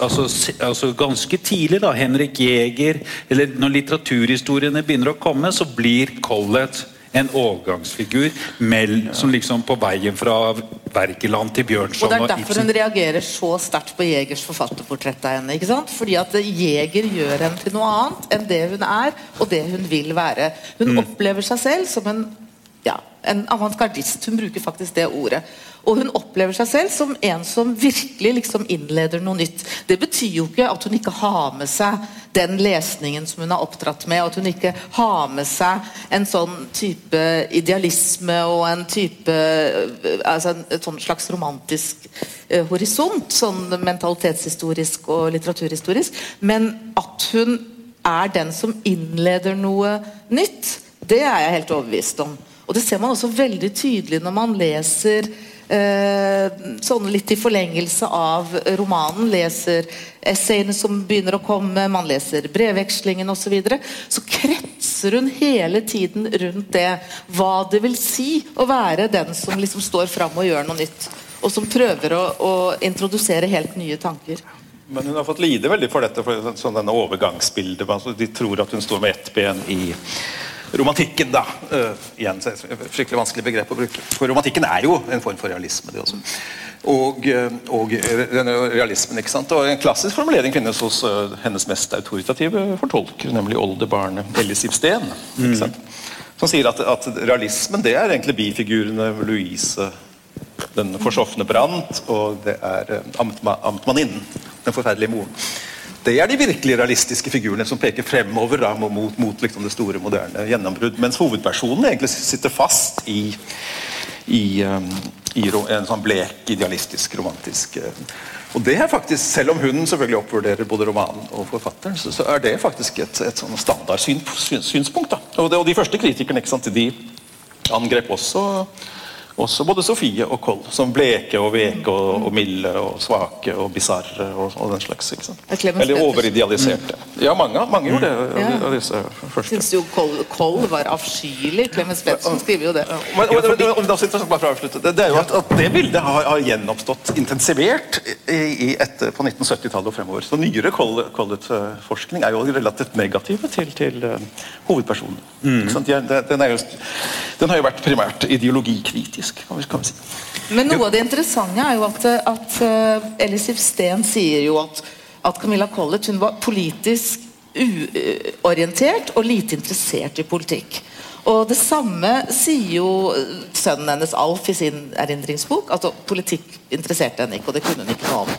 altså, altså ganske tidlig, da, Henrik Jæger, eller når litteraturhistoriene begynner å komme, så blir Collett en overgangsfigur mell, som liksom på veien fra Wergeland til Bjørnson Og det er derfor hun reagerer så sterkt på Jegers forfatterportrett av henne. ikke sant? Fordi at Jeger gjør henne til noe annet enn det hun er, og det hun vil være. Hun opplever seg selv som en, ja, en avantgardist. Hun bruker faktisk det ordet. Og hun opplever seg selv som en som virkelig liksom innleder noe nytt. Det betyr jo ikke at hun ikke har med seg den lesningen som hun har oppdratt med, og at hun ikke har med seg en sånn type idealisme og en type altså en, sånn slags romantisk eh, horisont, sånn mentalitetshistorisk og litteraturhistorisk, men at hun er den som innleder noe nytt, det er jeg helt overbevist om. Og det ser man også veldig tydelig når man leser sånn litt i forlengelse av romanen. Leser essayene som begynner å komme, man leser brevvekslingen osv. Så, videre, så kretser hun hele tiden rundt det. Hva det vil si å være den som liksom står fram og gjør noe nytt. Og som prøver å, å introdusere helt nye tanker. Men hun har fått lide veldig for dette, for sånn denne overgangsbildet. Altså, de tror at hun står med ett ben i romantikken, da. Uh, igjen, så er det et fryktelig vanskelig begrep å bruke. For romantikken er jo en form for realisme, det også. Og, eh, og denne realismen, ikke sant? Og En klassisk formulering finnes hos uh, hennes mest autoritative fortolker, nemlig oldebarnet Steen. Ikke sant? Som sier at, at realismen det er egentlig bifigurene Louise den forsofne Brant, og det er uh, amtma, amtmanninnen, den forferdelige moren. Det er de virkelig realistiske figurene som peker fremover da, mot, mot liksom det store, moderne gjennombrudd. Mens hovedpersonen egentlig sitter fast i, i, um, i en sånn blek, idealistisk, romantisk eh, Og det er faktisk, Selv om hun selvfølgelig oppvurderer både romanen og forfatteren, så, så er det faktisk et, et sånn standardsynspunkt. da. Og, og de første kritikerne ikke sant, de angrep også også både Sofie og Koll, som bleke og veke og, og milde og svake og bisarre og, og den slags. ikke sant? Eller overidealiserte. Ja, mange, mange gjorde det. Ja. av disse første. Syns jo Koll, Koll var avskyelig. Clemens Pettersen skriver jo det. Men, men, men, men bare for å avslutte. Det, det er jo at, at det bildet har, har gjenoppstått intensivert i, i etter, på 1970-tallet og fremover. Så nyere Collett-forskning er jo relativt negative til, til eh, hovedpersonen. Ikke sant? De er- Den, er jo, den har jo vært primært ideologikritisk, vi si. Men noe av det interessante er jo at, at uh, Elisif Steen sier jo at, at Camilla Collett hun var politisk uorientert og lite interessert i politikk. Og det samme sier jo eh, sønnen hennes Alf i sin erindringsbok. Altså, politikk interesserte henne ikke, og det kunne hun ikke noe om.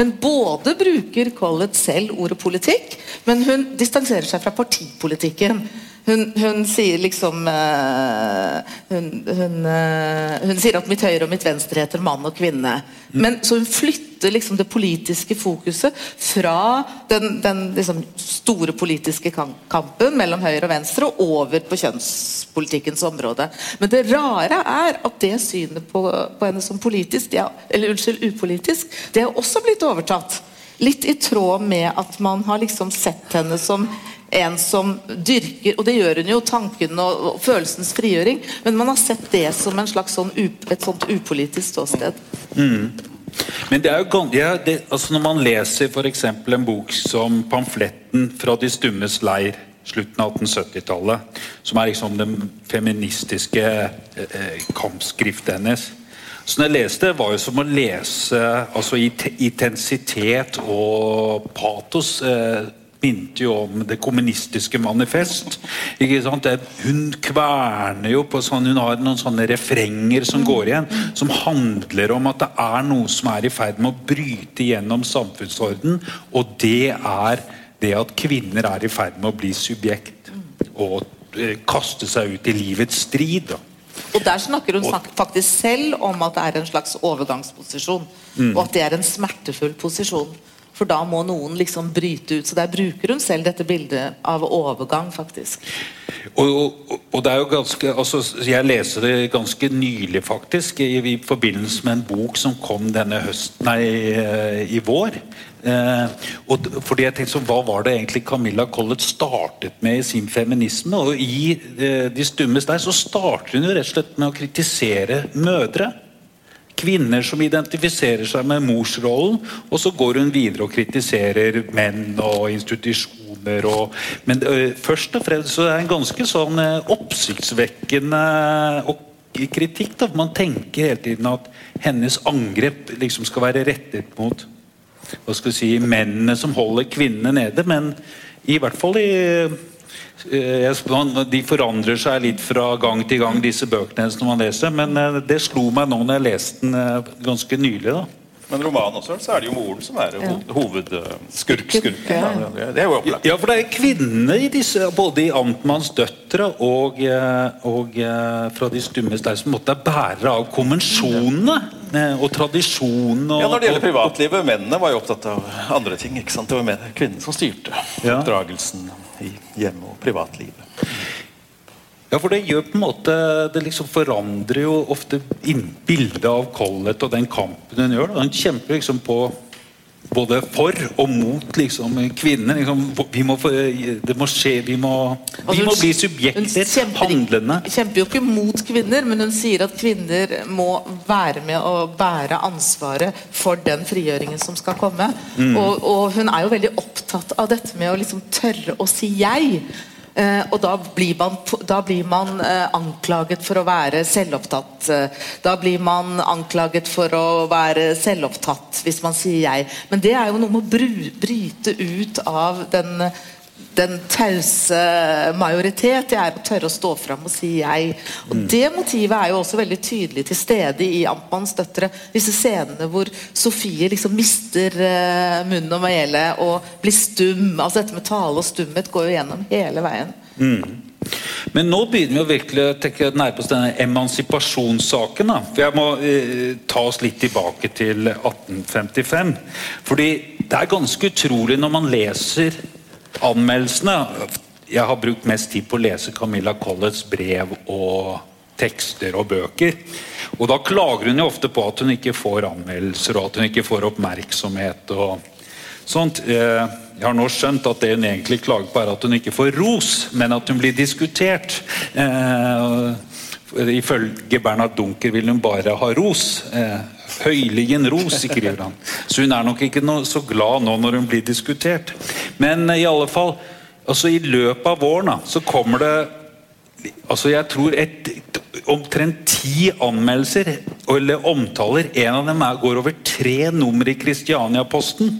Men både bruker Collett selv ordet politikk, men hun distanserer seg fra partipolitikken. Hun, hun sier liksom uh, hun, hun, uh, hun sier at mitt høyre og mitt venstre heter mann og kvinne. Men Så hun flytter liksom det politiske fokuset fra den, den liksom store politiske kampen mellom høyre og venstre og over på kjønnspolitikkens område. Men det rare er at det synet på, på henne som politisk, er, eller unnskyld, upolitisk, det er også blitt overtatt. Litt i tråd med at man har liksom sett henne som en som dyrker Og det gjør hun jo, tanken og, følelsens frigjøring, men man har sett det som en sånn, et sånt upolitisk ståsted. Men det er jo ja, det, altså Når man leser f.eks. en bok som 'Pamfletten fra de stummes leir', slutten av 1870-tallet, som er liksom den feministiske eh, eh, kampskriftet hennes så når jeg leste var jo som å lese altså intensitet og patos. Eh, minte jo om det kommunistiske manifest. ikke sant? Hun kverner jo på sånn Hun har noen sånne refrenger som går igjen, som handler om at det er noe som er i ferd med å bryte gjennom samfunnsorden, og det er det at kvinner er i ferd med å bli subjekt og eh, kaste seg ut i livets strid. da. Og der snakker hun faktisk selv om at det er en slags overgangsposisjon. Og at det er en smertefull posisjon. For da må noen liksom bryte ut. Så der bruker hun selv dette bildet av overgang, faktisk. Og, og, og det er jo ganske altså, Jeg leser det ganske nylig, faktisk, i, i forbindelse med en bok som kom denne høsten Nei, i, i vår. Eh, og, fordi jeg tenkte så, Hva var det egentlig Camilla Collett startet med i sin feminisme? Og i eh, De stummes der så starter hun jo rett og slett med å kritisere mødre. Kvinner som identifiserer seg med morsrollen, og så går hun videre og kritiserer menn og institusjoner. Og, men først og fremst så er det en ganske sånn oppsiktsvekkende kritikk. Da. Man tenker hele tiden at hennes angrep liksom skal være rettet mot hva skal vi si, mennene som holder kvinnene nede, men i hvert fall i De forandrer seg litt fra gang til gang, disse bøkene hennes når man leser. Men eh, det slo meg nå når jeg leste den eh, ganske nylig. da. Men romanen også, så er det jo moren som er ho hovedskurkskurken. Ja. Det er jo opplagt. Ja, for det er kvinnene i disse, både i Amtmanns døtre og, eh, og eh, fra De stummes der som måtte er bærere av konvensjonene eh, og tradisjonen Og, Ja, Når det gjelder privatlivet, mennene var jo opptatt av andre ting. ikke sant? Det var kvinnen som styrte Ja. I hjemme- og privatlivet. Ja, for det gjør på en måte Det liksom forandrer jo ofte bildet av Collett og den kampen hun gjør. da. Hun kjemper liksom på både for og mot liksom kvinner. Liksom, vi må få, det må skje Vi må, vi Altså, må bli hun subjekter. kjemper, Handlende. kjemper jo ikke mot kvinner, men hun sier at kvinner må være med og bære ansvaret for den frigjøringen som skal komme. Og, og hun er jo veldig opptatt av dette med å liksom tørre å si 'jeg'. Eh, og da blir man, da blir man eh, anklaget for å være selvopptatt. Eh, da blir man anklaget for å være selvopptatt hvis man sier 'jeg'. Men det er jo noe med å bryte ut av den den tause majoritet. Jeg er å tørre å stå fram og si 'jeg'. Og Det motivet er jo også veldig tydelig til stede i Amtmanns døtre. Disse scenene hvor Sofie liksom mister eh, munnen og mælet og blir stum. altså Dette med tale og stumhet går jo gjennom hele veien. Men nå begynner vi å virkelig tenke nærme oss denne emansipasjonssaken. da. For Jeg må eh, ta oss litt tilbake til 1855. Fordi det er ganske utrolig når man leser anmeldelsene. Jeg har brukt mest tid på å lese Camilla Colletts brev og tekster og bøker. Og da klager hun jo ofte på at hun ikke får anmeldelser og at hun ikke får oppmerksomhet. og sånt. Eh, Jeg har nå skjønt at det hun egentlig klager på, er at hun ikke får ros, men at hun blir diskutert. Eh, Ifølge Bernhard Dunker vil hun bare ha ros. Høyligen ros, skriver han. Så hun er nok ikke noe, så glad nå når hun blir diskutert. Men eh, i alle fall, altså i løpet av våren da, så kommer det altså jeg tror et, omtrent ti anmeldelser eller omtaler. En av dem er, går over tre nummer i Kristiania-posten.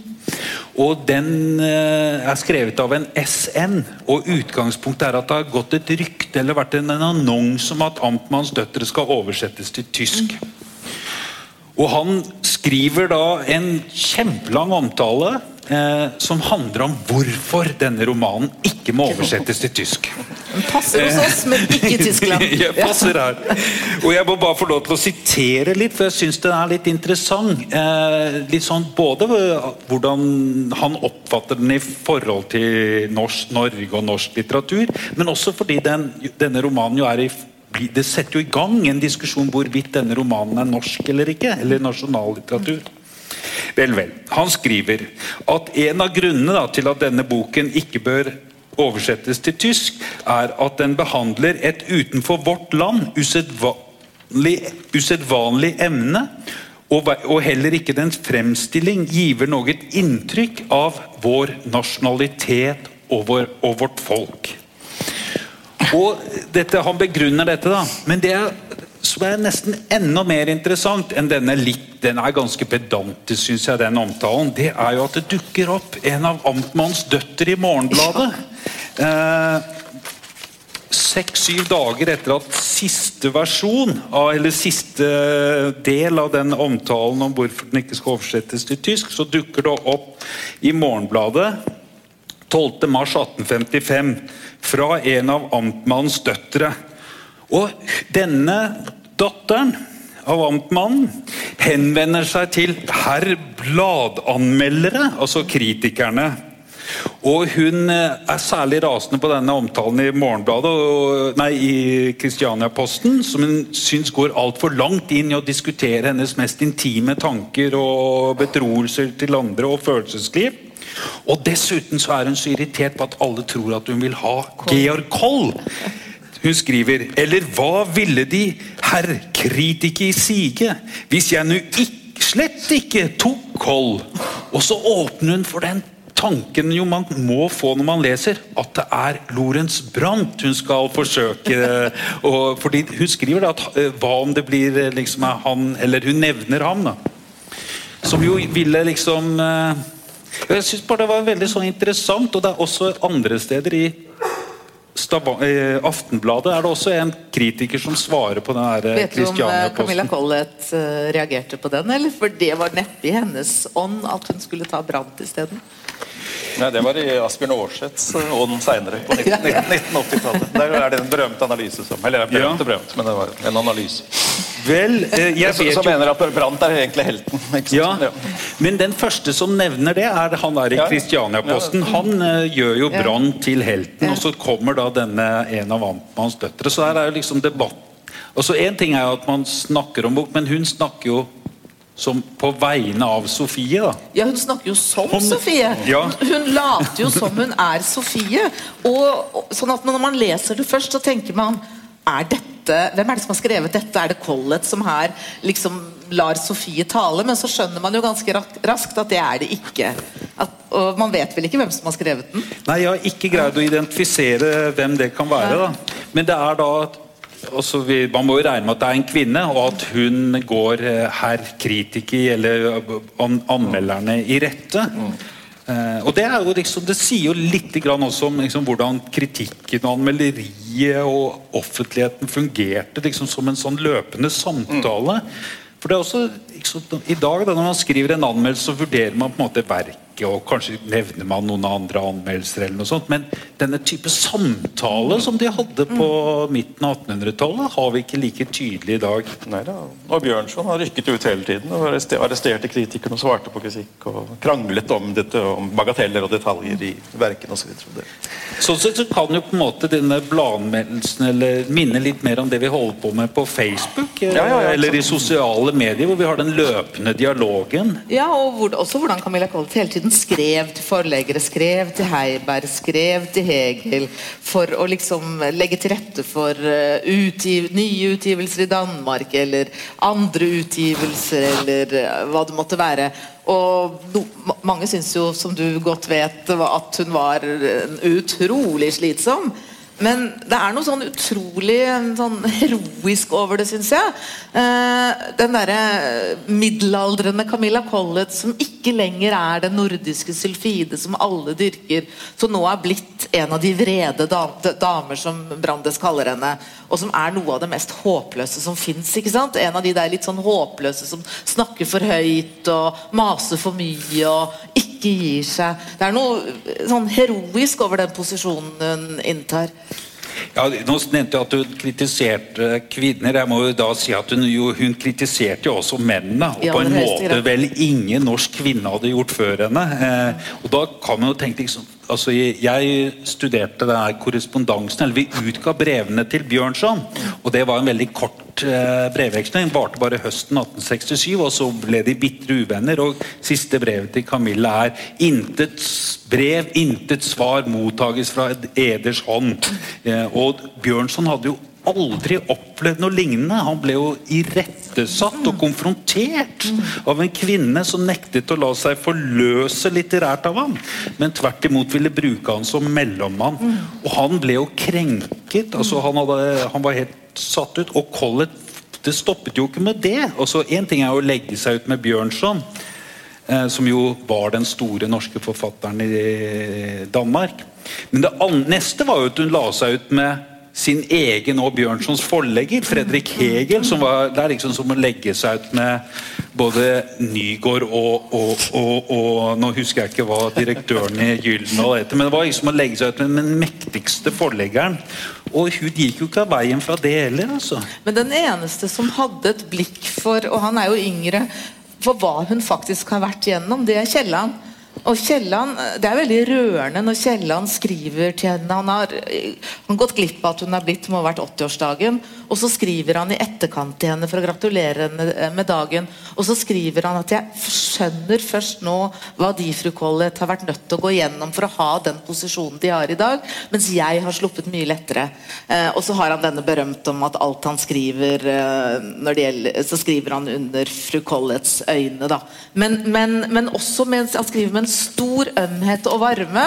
Og den eh, er skrevet av en SN. Og utgangspunktet er at det har gått et rykte eller vært en, en annonse om at Amtmanns døtre skal oversettes til tysk. Og han skriver da en kjempelang omtale eh, som handler om hvorfor denne romanen ikke må oversettes til tysk. Den passer hos oss, men ikke i Tyskland. jeg passer her. Og jeg må bare få lov til å sitere litt, for jeg syns den er litt interessant. Eh, litt sånn Både hvordan han oppfatter den i forhold til norsk, Norge og norsk litteratur, men også fordi den, denne romanen jo er i det setter jo i gang en diskusjon hvorvidt denne romanen er norsk eller ikke. Eller nasjonallitteratur. Vel, vel. Han skriver at en av grunnene da, til at denne boken ikke bør oversettes til tysk, er at den behandler et utenfor vårt land usedvanlig, usedvanlig emne. Og, og heller ikke dens fremstilling giver noe inntrykk av vår nasjonalitet og, vår, og vårt folk. Og dette, Han begrunner dette, da. Men det er, som er nesten enda mer interessant enn denne litt Den er ganske pedantisk, syns jeg, den omtalen. Det er jo at det dukker opp en av amtmannens døtre i Morgenbladet. Eh, Seks-syv dager etter at siste versjon, av, eller siste del av den omtalen om hvorfor den ikke skal oversettes til tysk, så dukker det opp i Morgenbladet 12.3.1855 fra en av amtmannens døtre. Og denne datteren av amtmannen henvender seg til herr bladanmeldere, altså kritikerne. Og Hun er særlig rasende på denne omtalen i Morgenbladet, nei, i Kristiania-posten, som hun syns går altfor langt inn i å diskutere hennes mest intime tanker og betroelser til andre og følelsesliv. Og Dessuten så er hun så irritert på at alle tror at hun vil ha Georg Koll. Hun skriver Eller hva ville de, herr kritiker sige, hvis jeg nå slett ikke tok Koll? Og så åpner hun for den tanken jo man må få når man leser, at det er Lorentz Brandt hun skal forsøke. Og, fordi Hun skriver at eh, hva om det blir eh, liksom han Eller hun nevner ham, da. Som jo ville liksom eh, jeg synes bare Det var veldig sånn interessant, og det er også andre steder i Stav Aftenbladet er det også en kritiker som svarer på den her Vet du om eh, Camilla Collett uh, reagerte på den, eller? For det var neppe i hennes ånd at hun skulle ta Brandt isteden. Nei, Det var i Asbjørn Aarseths ånd seinere, på 1980-tallet. Der er det en berømt analyse som Eller berømt og berømt, men det var en analyse. Vel, eh, jeg vet Som mener at Brandt er egentlig helten. Ja, Men den første som nevner det, er han der i. Kristiania-posten. Han uh, gjør jo Brandt til helten, og så kommer da denne en av Amtmanns døtre. Så her er jo liksom debatt Og så Én ting er jo at man snakker om bok, men hun snakker jo som på vegne av Sofie, da. Ja, hun snakker jo som hun, Sofie. Ja. Hun later jo som hun er Sofie. Og, og, sånn at når man leser det først, så tenker man er dette hvem er det som har skrevet dette? Er det Collett som her liksom lar Sofie tale? Men så skjønner man jo ganske raskt at det er det ikke. At, og man vet vel ikke hvem som har skrevet den? Nei, jeg har ikke greid å identifisere hvem det kan være. da. Men det er da også Man må jo regne med at det er en kvinne, og at hun går eh, herr kritiker eller an, anmelderne i rette. Mm. Uh, og Det er jo liksom, det sier jo litt også om liksom, hvordan kritikken og anmelderiet og offentligheten fungerte liksom, som en sånn løpende samtale. Mm. For det er også, liksom, I dag da, når man skriver en anmeldelse, så vurderer man på en måte verket ikke, og kanskje nevner man noen andre anmeldelser, eller noe sånt, men denne type samtale som de hadde på midten av 1800-tallet, har vi ikke like tydelig i dag. Nei da. Og Bjørnson har rykket ut hele tiden og arresterte kritikerne og svarte på kritikk og kranglet om dette, om bagateller og detaljer i verkene osv. Så sånn sett så kan jo på en måte denne bladanmeldelsen eller minne litt mer om det vi holder på med på Facebook, ja, ja, ja, eller i sosiale medier, hvor vi har den løpende dialogen. Ja, og hvor, også hvordan Camilla Collett hele tiden tiden skrev til forleggere, skrev til Heiberg, skrev til Hegel for å liksom legge til rette for uh, utgiv, nye utgivelser i Danmark eller andre utgivelser eller uh, hva det måtte være. Og no, mange syns jo, som du godt vet, at hun var utrolig slitsom. Men det er noe sånn utrolig sånn heroisk over det, syns jeg. Eh, den derre middelaldrende Camilla Collett som ikke lenger er den nordiske sylfide som alle dyrker, som nå er blitt en av de vrede damer, som Brandes kaller henne, og som er noe av det mest håpløse som fins. En av de der litt sånn håpløse som snakker for høyt og maser for mye og ikke gir seg. Det er noe sånn heroisk over den posisjonen hun inntar. Ja, nå nevnte jeg at hun kritiserte kvinner. Jeg må jo da si at Hun, jo, hun kritiserte jo også mennene. Og på en måte vel ingen norsk kvinne hadde gjort før henne. Eh, og da kan man jo tenke liksom, altså jeg studerte denne korrespondansen, eller vi utga brevene til Bjørnson. Og det var en veldig kort eh, brevveksling. Varte bare høsten 1867, og så ble de bitre uvenner. Og siste brevet til Camilla er 'Intet brev, intet svar mottages fra eders hånd'. Eh, og Bjørnson hadde jo aldri opplevd noe lignende. Han ble jo irettesatt og konfrontert av en kvinne som nektet å la seg forløse litterært av ham, men tvert imot ville bruke han som mellommann. Og han ble jo krenket. altså Han, hadde, han var helt satt ut. Og Collett det stoppet jo ikke med det. Altså, en ting er å legge seg ut med Bjørnson, eh, som jo var den store norske forfatteren i Danmark. Men det neste var jo at hun la seg ut med sin egen og Bjørnsons forlegger, Fredrik Hegel. som var, Det er liksom som å legge seg ut med både Nygaard og, og, og, og Nå husker jeg ikke hva direktøren i Gyldendal heter, men det var liksom å legge seg ut med den mektigste forleggeren. Og hun gikk jo ikke av veien fra det heller, altså. Men den eneste som hadde et blikk for, og han er jo yngre, for hva hun faktisk har vært gjennom, det er Kielland. Og Kielland, Det er veldig rørende når Kielland skriver til henne. Han har, han har gått glipp av at hun er blitt må ha vært 80-årsdagen. Og så skriver han i etterkant til henne for å gratulere henne med dagen. Og så skriver han at 'jeg skjønner først nå hva de fru Collett har vært nødt til å gå gjennom for å ha den posisjonen de har i dag, mens jeg har sluppet mye lettere'. Eh, og så har han denne berømt om at alt han skriver eh, når det gjelder, Så skriver han under fru Colletts øyne, da. Men, men, men også mens han skriver med en stor ømhet og varme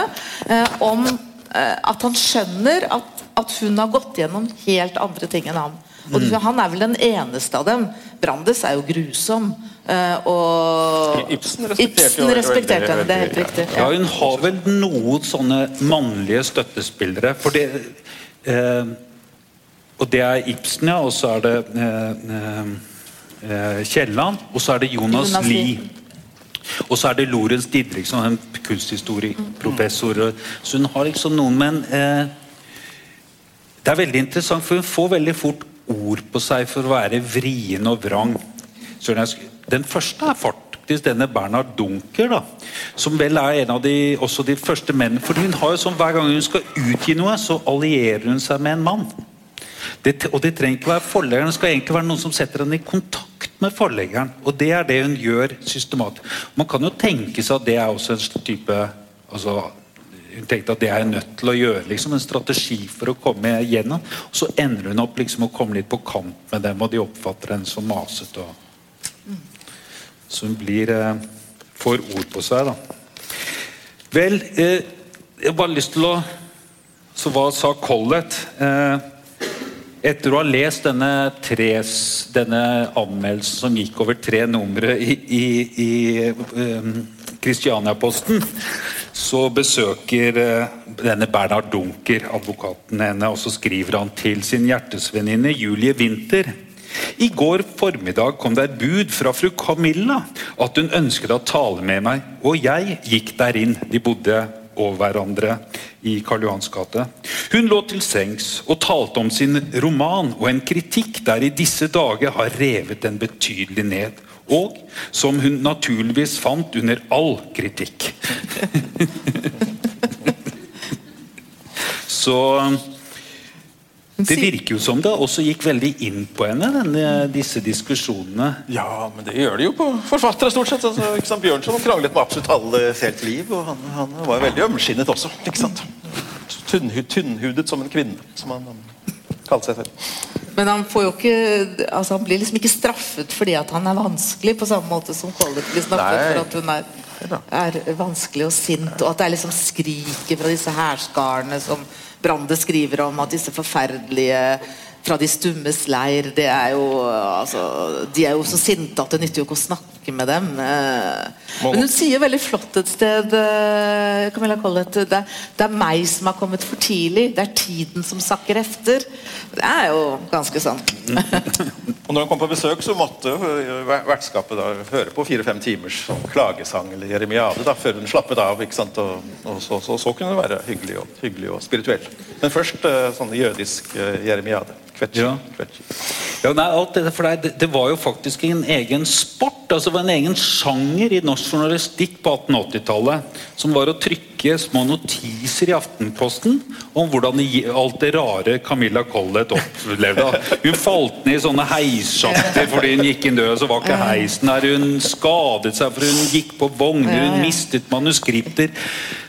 eh, om eh, at han skjønner at, at hun har gått gjennom helt andre ting enn ham. Og Mm. Han er vel den eneste av dem. Brandes er jo grusom. eh, og Ibsen respekterte Ibsen respekterte henne, det er helt riktig. Ja, hun har vel noen sånne mannlige støttespillere. For det eh, Og det er Ibsen, ja. Og så er det eh, eh, Kielland. Og så er det Jonas, Jonas Lie. Og så er det Lorentz Didriksson, en kunsthistorieprofessor. Så hun har liksom noen Men eh, det er veldig interessant, for hun får veldig fort ord på seg for å være vrien og vrang. Den første er faktisk denne Bernhard Dunker, da, som vel er en av de, også de første mennene. For hun har jo sånn, Hver gang hun skal utgi noe, så allierer hun seg med en mann. Det, og det trenger ikke være forleggeren, det skal egentlig være noen som setter henne i kontakt med forleggeren. Og det er det hun gjør systematisk. Man kan jo tenke seg at det er også en type altså, tenkte at det er jeg nødt til å gjøre, liksom, en strategi for å komme igjennom. Og så ender hun opp liksom å komme litt på kant med dem, og de oppfatter henne som masete. så hun blir eh, får ord på seg, da. Vel, eh, jeg har bare lyst til å Så hva sa Collett? Eh, etter å ha lest denne, tres, denne anmeldelsen som gikk over tre numre i, Christiania-posten, så besøker eh, denne Bernhard Dunker advokaten henne, og så skriver han til sin hjertesvenninne Julie Winther. I går formiddag kom det et bud fra fru Camilla at hun ønsket å tale med meg, og jeg gikk der inn. De bodde over hverandre i Karl Johans gate. Hun lå til sengs og talte om sin roman og en kritikk der i disse dager har revet den betydelig ned. Og som hun naturligvis fant under all kritikk. Så det virker jo som det også gikk veldig inn på henne, denne, disse diskusjonene. Ja, men det gjør det jo på forfattere, stort sett. Altså, ikke sant? Bjørnson kranglet med absolutt alle helt liv, og han, han var veldig ømskinnet også. ikke sant? Tynnhudet som en kvinne, som han, han seg selv. Men han får jo ikke altså Han blir liksom ikke straffet fordi at han er vanskelig, på samme måte som Collett blir straffet for at hun er, er vanskelig og sint. Og at det er liksom skriket fra disse hærskarene som Brande skriver om, at disse forferdelige fra de stummes leir, det er jo altså, De er jo så sinte at det nytter jo ikke å snakke med dem. eh. Men hun sier veldig flott et sted eh, Camilla Collett, det, det er meg som har kommet for tidlig. Det er tiden som sakker efter. Det er jo ganske sant. Og når hun kom på besøk, så måtte øh, vertskapet da høre på fire-fem timers sånn klagesang eller jeremiade da, før hun slappet av. ikke sant? Og, og så, så, så kunne det være hyggelig og, hyggelig og spirituell. Men først sånn jødisk jeremiade. Kvetchi. Ja. Kvetchi. Ja, nei, alt det, for det, det var jo faktisk en egen sport, altså en egen sjanger i norsk journalistikk på 1880-tallet, som var å trykke små notiser i Aftenposten om hvordan alt det rare Camilla Collett opplevde. Hun falt ned i sånne heissjakter fordi hun gikk inn døra, så var ikke heisen her. Hun skadet seg for hun gikk på vogner, hun mistet manuskripter.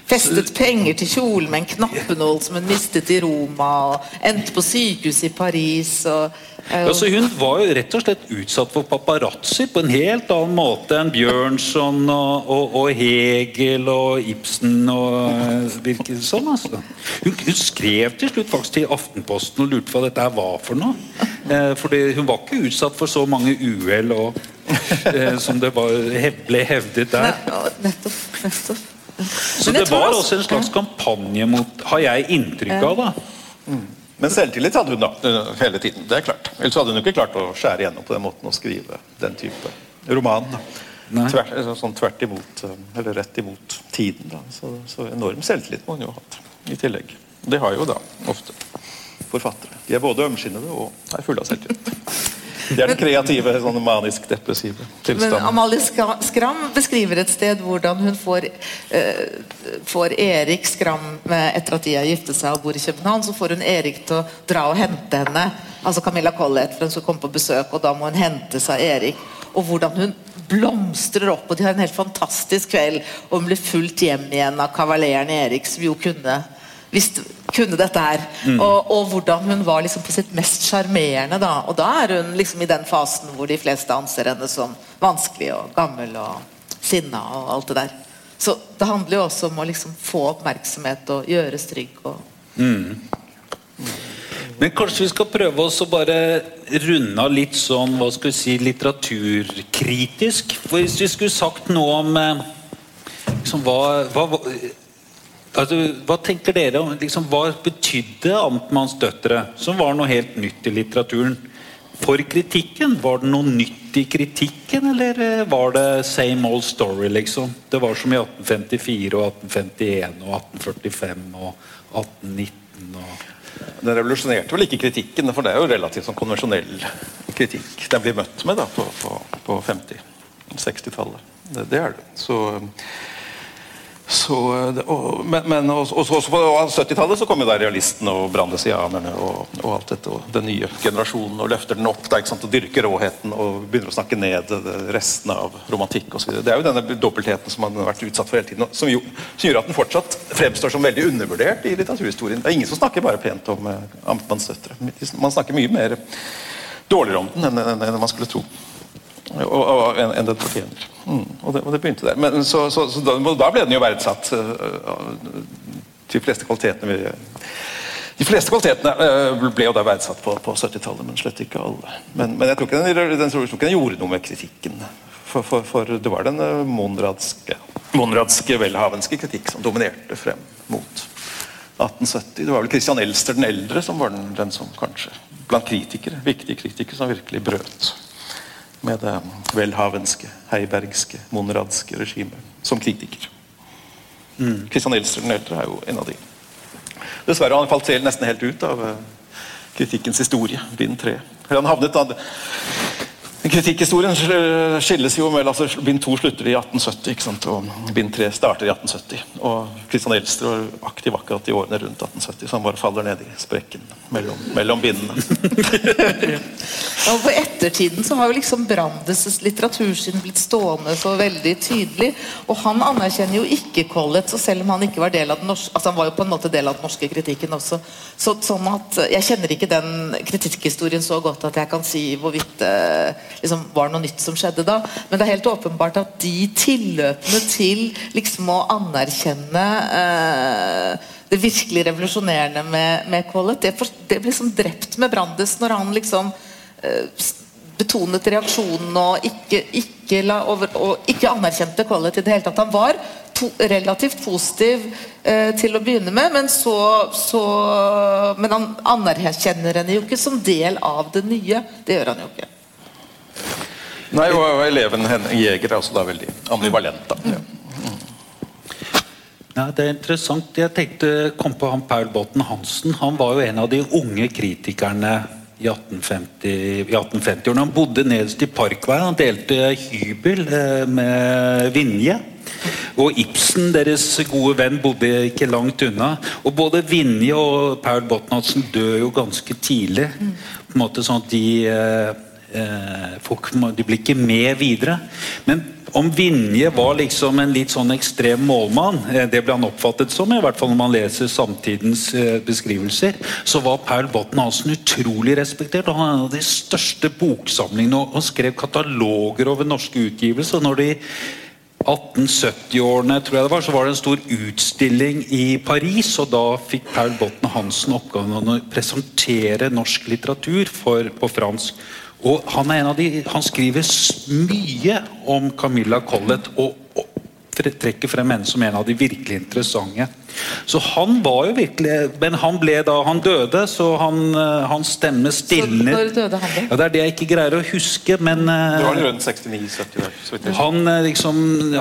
Festet penger til kjolen med en knappenål som hun mistet i Roma, og endte på sykehus i Paris. Og, uh... Altså, hun var jo rett og slett utsatt for paparazzi på en helt annen måte enn Bjørnson og, og, og Hegel og Ibsen og eh, virket sånn. Altså. Hun, hun skrev til slutt faktisk til Aftenposten og lurte på hva dette var for noe. Eh, fordi hun var ikke utsatt for så mange uhell eh, som det var, ble hevdet der. Nei, nettopp. nettopp. Så det var også- også en slags kampanje mot, har jeg inntrykk av, da. Men selvtillit hadde hun da, øh, hele tiden. det er klart. Ellers hadde hun ikke klart å skjære igjennom på den måten og skrive den type roman. da. Tvert, altså, sånn tvert imot, øh, eller rett imot tiden. da. Så, så enorm selvtillit må hun jo ha hatt i tillegg. Det har jo da ofte forfattere. De er både ømskinnede og er fulle av selvtillit. Det er den kreative, sånn manisk-depressive Men tilstanden. Amalie Skram beskriver et sted hvordan hun får, eh, får Erik Skram etter at de har giftet seg og bor i København, så får hun Erik til å dra og hente henne. Altså Camilla Collett, for hun skal komme på besøk, og da må hun hentes av Erik. Og hvordan hun blomstrer opp, og de har en helt fantastisk kveld. Og hun blir fulgt hjem igjen av kavaleren Erik, som jo kunne visst, kunne dette her. Og, og hvordan hun var liksom på sitt mest sjarmerende. da. Og da er hun liksom i den fasen hvor de fleste anser henne som vanskelig og gammel og sinna og alt det der. Så det handler jo også om å liksom få oppmerksomhet og gjøres trygg. og Men kanskje vi skal prøve oss å bare runde av litt sånn hva skal vi si, litteraturkritisk? For Hvis vi skulle sagt noe om eh, liksom, hva, hva, altså, hva tenker dere om liksom, Hva betydde Amtmanns døtre, som var noe helt nytt i litteraturen? For kritikken? Var det noe nytt i kritikken, eller eh, var det same old story, liksom? Det var som i 1854 og 1851 og 1845 og 1819 og Den revolusjonerte vel ikke kritikken, for det er jo relativt sånn konvensjonell kritikk den blir møtt med da, på, på, på 50- 60-tallet. Det, det er det. Så, så og, Men, også, også på 70-tallet så kom jo da realistene og brandesianerne og, og alt dette, og den nye generasjonen og løfter den opp der, ikke sant, og dyrker råheten og begynner å snakke ned restene av romantikk osv. Det er jo denne dobbeltheten som man har vært utsatt for hele tiden, som, jo, som gjør at den fortsatt fremstår som veldig undervurdert i litteraturhistorien. Det er ingen som snakker bare pent om eh, amtmannsdøtre. Man snakker mye mer dårligere om den enn, enn, enn man skulle tro. Enn en den fortjener. Mm, og, det, og det begynte der. Men så, så, så da, da ble den jo verdsatt. øh, de fleste kvalitetene vi de fleste kvalitetene øh, ble jo da verdsatt på, på 70-tallet, men slett ikke alle. Men, men jeg tror ikke den, den, tror ikke den gjorde noe med kritikken. For, for, for det var den øh, monradske, monradske velhavenske kritikk som dominerte frem mot 1870. Det var vel Christian Elster den eldre som var den, den som kanskje blant kritikere, viktige kritikere som virkelig brøt med det velhavenske, heibergske, monradske regimet som kritiker. Christian Elster den eldre er jo en av de. Dessverre har han falt nesten helt ut av eh, kritikkens historie, bind tre. Han havnet da Kritikkhistorien skilles jo mellom altså, Bind 2 slutter i 1870, ikke sant? og bind 3 starter i 1870. Og Kristian Elster var aktiv akkurat i årene rundt 1870, så han bare faller ned i sprekken mellom, mellom bindene. Og For ettertiden så har jo liksom Brandes' litteratursyn blitt stående så veldig tydelig. Og han anerkjenner jo ikke Collett, så selv om han ikke var del av den norske altså han var jo på en måte del av den norske kritikken også. Så, sånn at Jeg kjenner ikke den kritikkhistorien så godt at jeg kan si hvorvidt det liksom, var noe nytt som skjedde da. Men det er helt åpenbart at de tilløpene til liksom å anerkjenne eh, det virkelig revolusjonerende med, med Collett, det, for, det ble liksom drept med Brandes når han liksom eh, betonet reaksjonen og ikke, ikke, over, og ikke anerkjente Collett i det hele tatt. Han var to, relativt positiv eh, til å begynne med, men så, så Men han anerkjenner henne jo ikke som del av det nye. Det gjør han jo ikke. Nei, og eleven Henning Jeger er også da veldig ambivalent. da. Ja. Ja, det er interessant. Jeg tenkte kom på han Paul Botten Hansen. Han var jo en av de unge kritikerne i 1850 i 1850-årene. Han bodde nederst i Parkveien. Han delte hybel eh, med Vinje. Og Ibsen, deres gode venn, bodde ikke langt unna. Og både Vinje og Paul Botten Hansen dør jo ganske tidlig. På en måte sånn at de eh, folk, må- de blir ikke med videre. Men om Vinje var liksom en litt sånn ekstrem målmann, eh, det ble han oppfattet som, i hvert fall når man leser samtidens eh, beskrivelser, så var Paul Botten Hansen utrolig respektert. og Han av de største boksamlingene og, skrev kataloger over norske utgivelser. når de 1870-årene tror jeg det var, så var det en stor utstilling i Paris. og Da fikk Paul Botten Hansen oppgaven å presentere norsk litteratur for, på fransk. Og Han er en av de, han skriver mye om Camilla Collett. og, trekker frem henne som en av de virkelig interessante. Så han var jo virkelig Men han ble da han døde, så han, eh, hans stemme stilner. når døde han det? Ja, Det er det jeg ikke greier å huske, men eh, Det var rundt 69-70 år. så vidt jeg han, eh, liksom,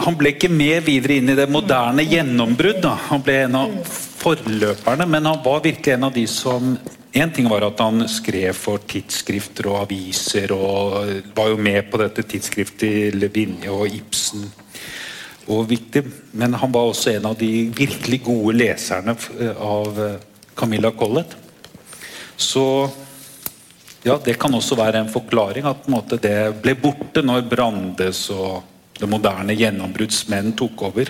han ble ikke med videre inn i det moderne gjennombrudd. Da. Han ble en av forløperne, men han var virkelig en av de som en ting var at han skrev for tidsskrifter og aviser, og var jo med på dette tidsskriftet til Vinje og Ibsen. Og viktig, men han var også en av de virkelig gode leserne eh, av eh, Camilla Collett. Så ja, det kan også være en forklaring at på en måte, det ble borte når Brandes og det moderne gjennombruddsmenn tok over.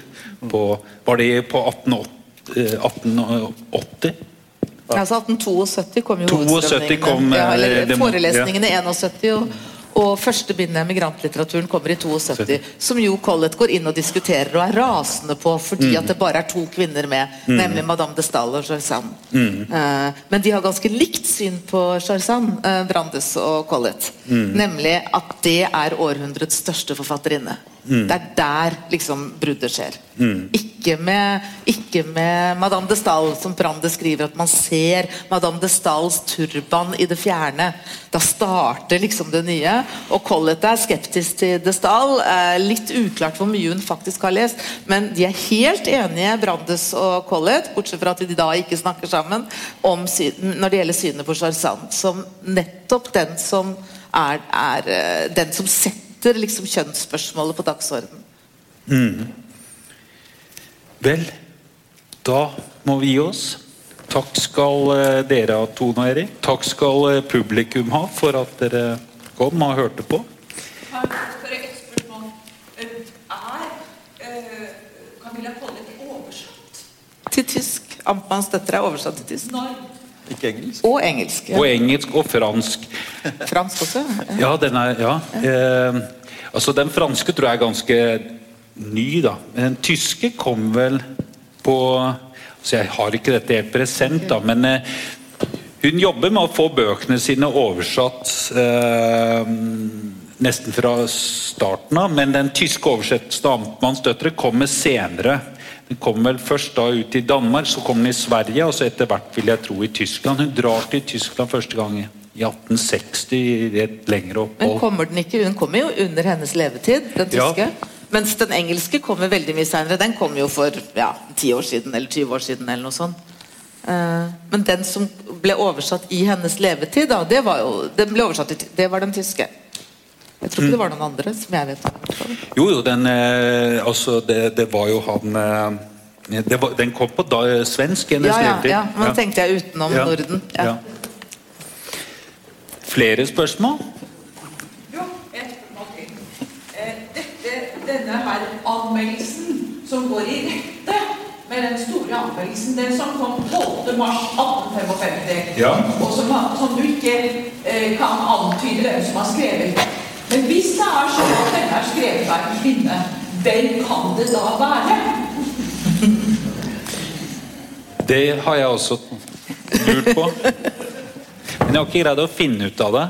På, var det på 1880? Ja. Altså 1872 kom jo 72 kom, ja, eh, eller forelesningene i 71. Og, og første bindet emigrantlitteraturen kommer i 72, som jo Collett går inn og diskuterer og er rasende på fordi at det bare er to kvinner med, nemlig Madame de Stahl og Jarzan. Eh, men de har ganske likt syn på Jarzan, eh, Brandes og Collett. Nemlig at det er århundrets største forfatterinne. Det er der liksom bruddet skjer. Ikke, med, ikke med Madame de Stahl, som Brandes skriver, at man ser Madame de Stahls turban i det fjerne. Da starter liksom det nye. Og Collett er skeptisk til de Stahl. Eh, litt uklart hvor mye hun faktisk har lest, men de er helt enige, Brandes og Collett, bortsett fra at de da ikke snakker sammen, om sy når det gjelder synet på Jarzan, som nettopp den som er, er eh, den som setter liksom kjønnsspørsmålet på dagsordenen. Vel, da må vi gi oss. Takk skal eh, dere ha, Tone og Erik. Takk skal eh, publikum ha for at dere kom og hørte på. Har et spørsmål? Eh, Er Camilla Collett oversatt? Til tysk. Amtmanns døtre er oversatt til tysk. Når? Ikke engelsk. Og engelsk. Og engelsk og fransk. Fransk også. Ja, den er Ja. Eh, altså, den franske tror jeg er ganske ny, da. Men den tyske kom vel på altså Jeg har ikke dette helt present, da, men eh, hun jobber med å få bøkene sine oversatt eh, nesten fra starten av. Men den tyske oversettelsen av 'Amtmanns døtre' kommer senere. Den kom vel først da ut i Danmark, så kom den i Sverige, og så etter hvert vil jeg tro i Tyskland. Hun drar til Tyskland første gang i 1860, i et lengre Men kommer den ikke Den kommer jo under hennes levetid, den Ja. Mens den engelske kommer veldig mye seinere. Den kom jo for ja, 10 år siden eller 20 år siden. eller noe sånt. Eh, men den som ble oversatt i hennes levetid, da, det var jo den ble oversatt det var den tyske. Jeg tror ikke det var noen andre som jeg vet om. Jo, jo, den eh, Altså, det, det var jo han eh, det var, Den kom på da, svensk Ja, ja, ja, men Ja. tenkte jeg utenom Ja, Norden. ja. Ja. Flere spørsmål? Jo, et spørsmål til. Eh, Dette, denne her anmeldelsen som går i rette med den store anmeldelsen, den som kom 12. mars 1855, Ja. og som, som du ikke eh, kan antyde hvem som har skrevet. Men hvis det er sånn at denne er skrevet av en kvinne, hvem kan det da være? Det har jeg også lurt på. Men jeg har ikke greid å finne ut av det.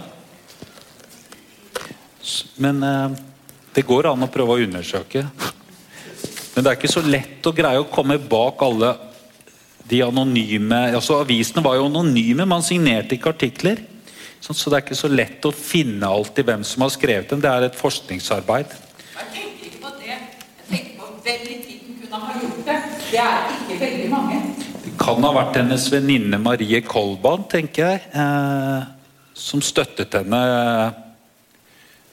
Men eh, det går an å prøve å undersøke. Men det er ikke så lett å greie å komme bak alle de anonyme altså Avisene var jo anonyme, man signerte ikke artikler. Så, det er ikke så lett å finne alltid hvem som har skrevet den. Det er et forskningsarbeid. Jeg tenker ikke på det. Jeg tenker på hvem i tiden kunne ha gjort det. Det er ikke veldig mange. Det kan ha vært hennes venninne Marie Kolban, tenker jeg. Eh, som støttet henne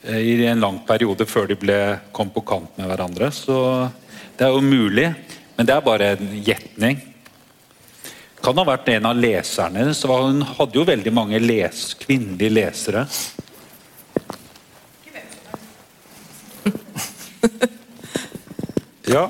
eh, i en lang periode før de ble, kom på kant med hverandre. Så det er jo mulig, men det er bare en gjetning. Kan ha vært en av leserne hennes. Hun hadde jo veldig mange les, kvinnelige lesere. Ja.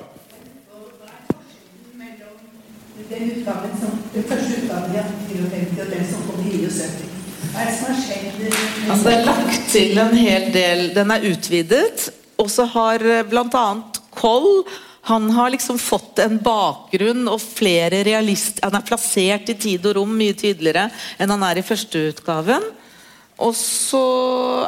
Den utgaven som, den første utgaven i 1854 og den som kom i 79. Det som har skjedd? Altså, det er lagt til en hel del Den er utvidet. Og så har bl.a. Koll han har liksom fått en bakgrunn og flere realist... Han er plassert i tid og rom mye tydeligere enn han er i førsteutgaven. Og så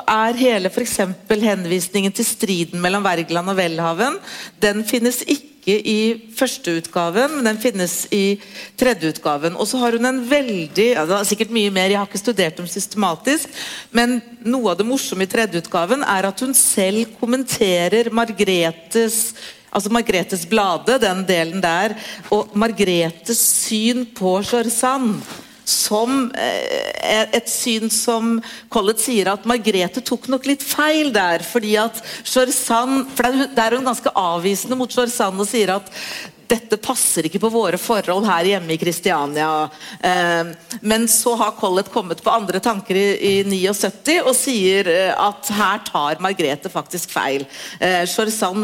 er hele f.eks. henvisningen til striden mellom Wergeland og Welhaven Den finnes ikke i førsteutgaven, men den finnes i tredjeutgaven. Og så har hun en veldig ja, det er sikkert mye mer, jeg har ikke studert dem systematisk, men noe av det morsomme i tredjeutgaven er at hun selv kommenterer Margretes Altså Margretes Blade, den delen der, og Margretes syn på Georsanne som eh, et syn som Collett sier at Margrethe tok nok litt feil der. fordi at Georsanne, for Der er hun ganske avvisende mot Georsanne og sier at dette passer ikke på våre forhold her hjemme i Kristiania. Eh, men så har Collett kommet på andre tanker i, i 79 og sier eh, at her tar Margrethe faktisk feil. Eh,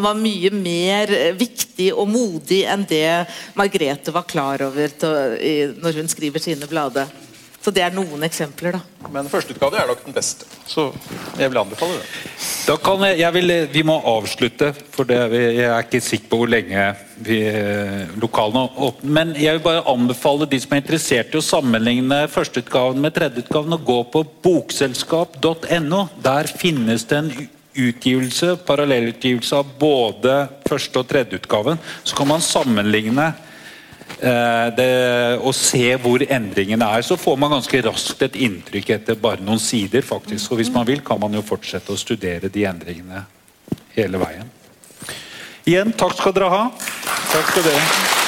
var mye mer viktig og modig enn det Margrethe var klar over når hun skriver sine blader. Så det er noen eksempler, da. Men førsteutgave er nok den beste. Så jeg vil anbefale det. Da kan jeg, jeg vil, Vi må avslutte, for det, jeg er ikke sikker på hvor lenge vi, lokalene er åpne. Men jeg vil bare anbefale de som er interessert i å sammenligne førsteutgaven med tredjeutgaven, å gå på bokselskap.no. Der finnes det en utgivelse, parallellutgivelse av både første og tredjeutgaven. Så kan man sammenligne Eh, det, å se hvor endringene er, så får man ganske raskt et inntrykk etter bare noen sider. faktisk, og Hvis man vil, kan man jo fortsette å studere de endringene hele veien. Igjen, takk skal dere ha. Takk skal dere.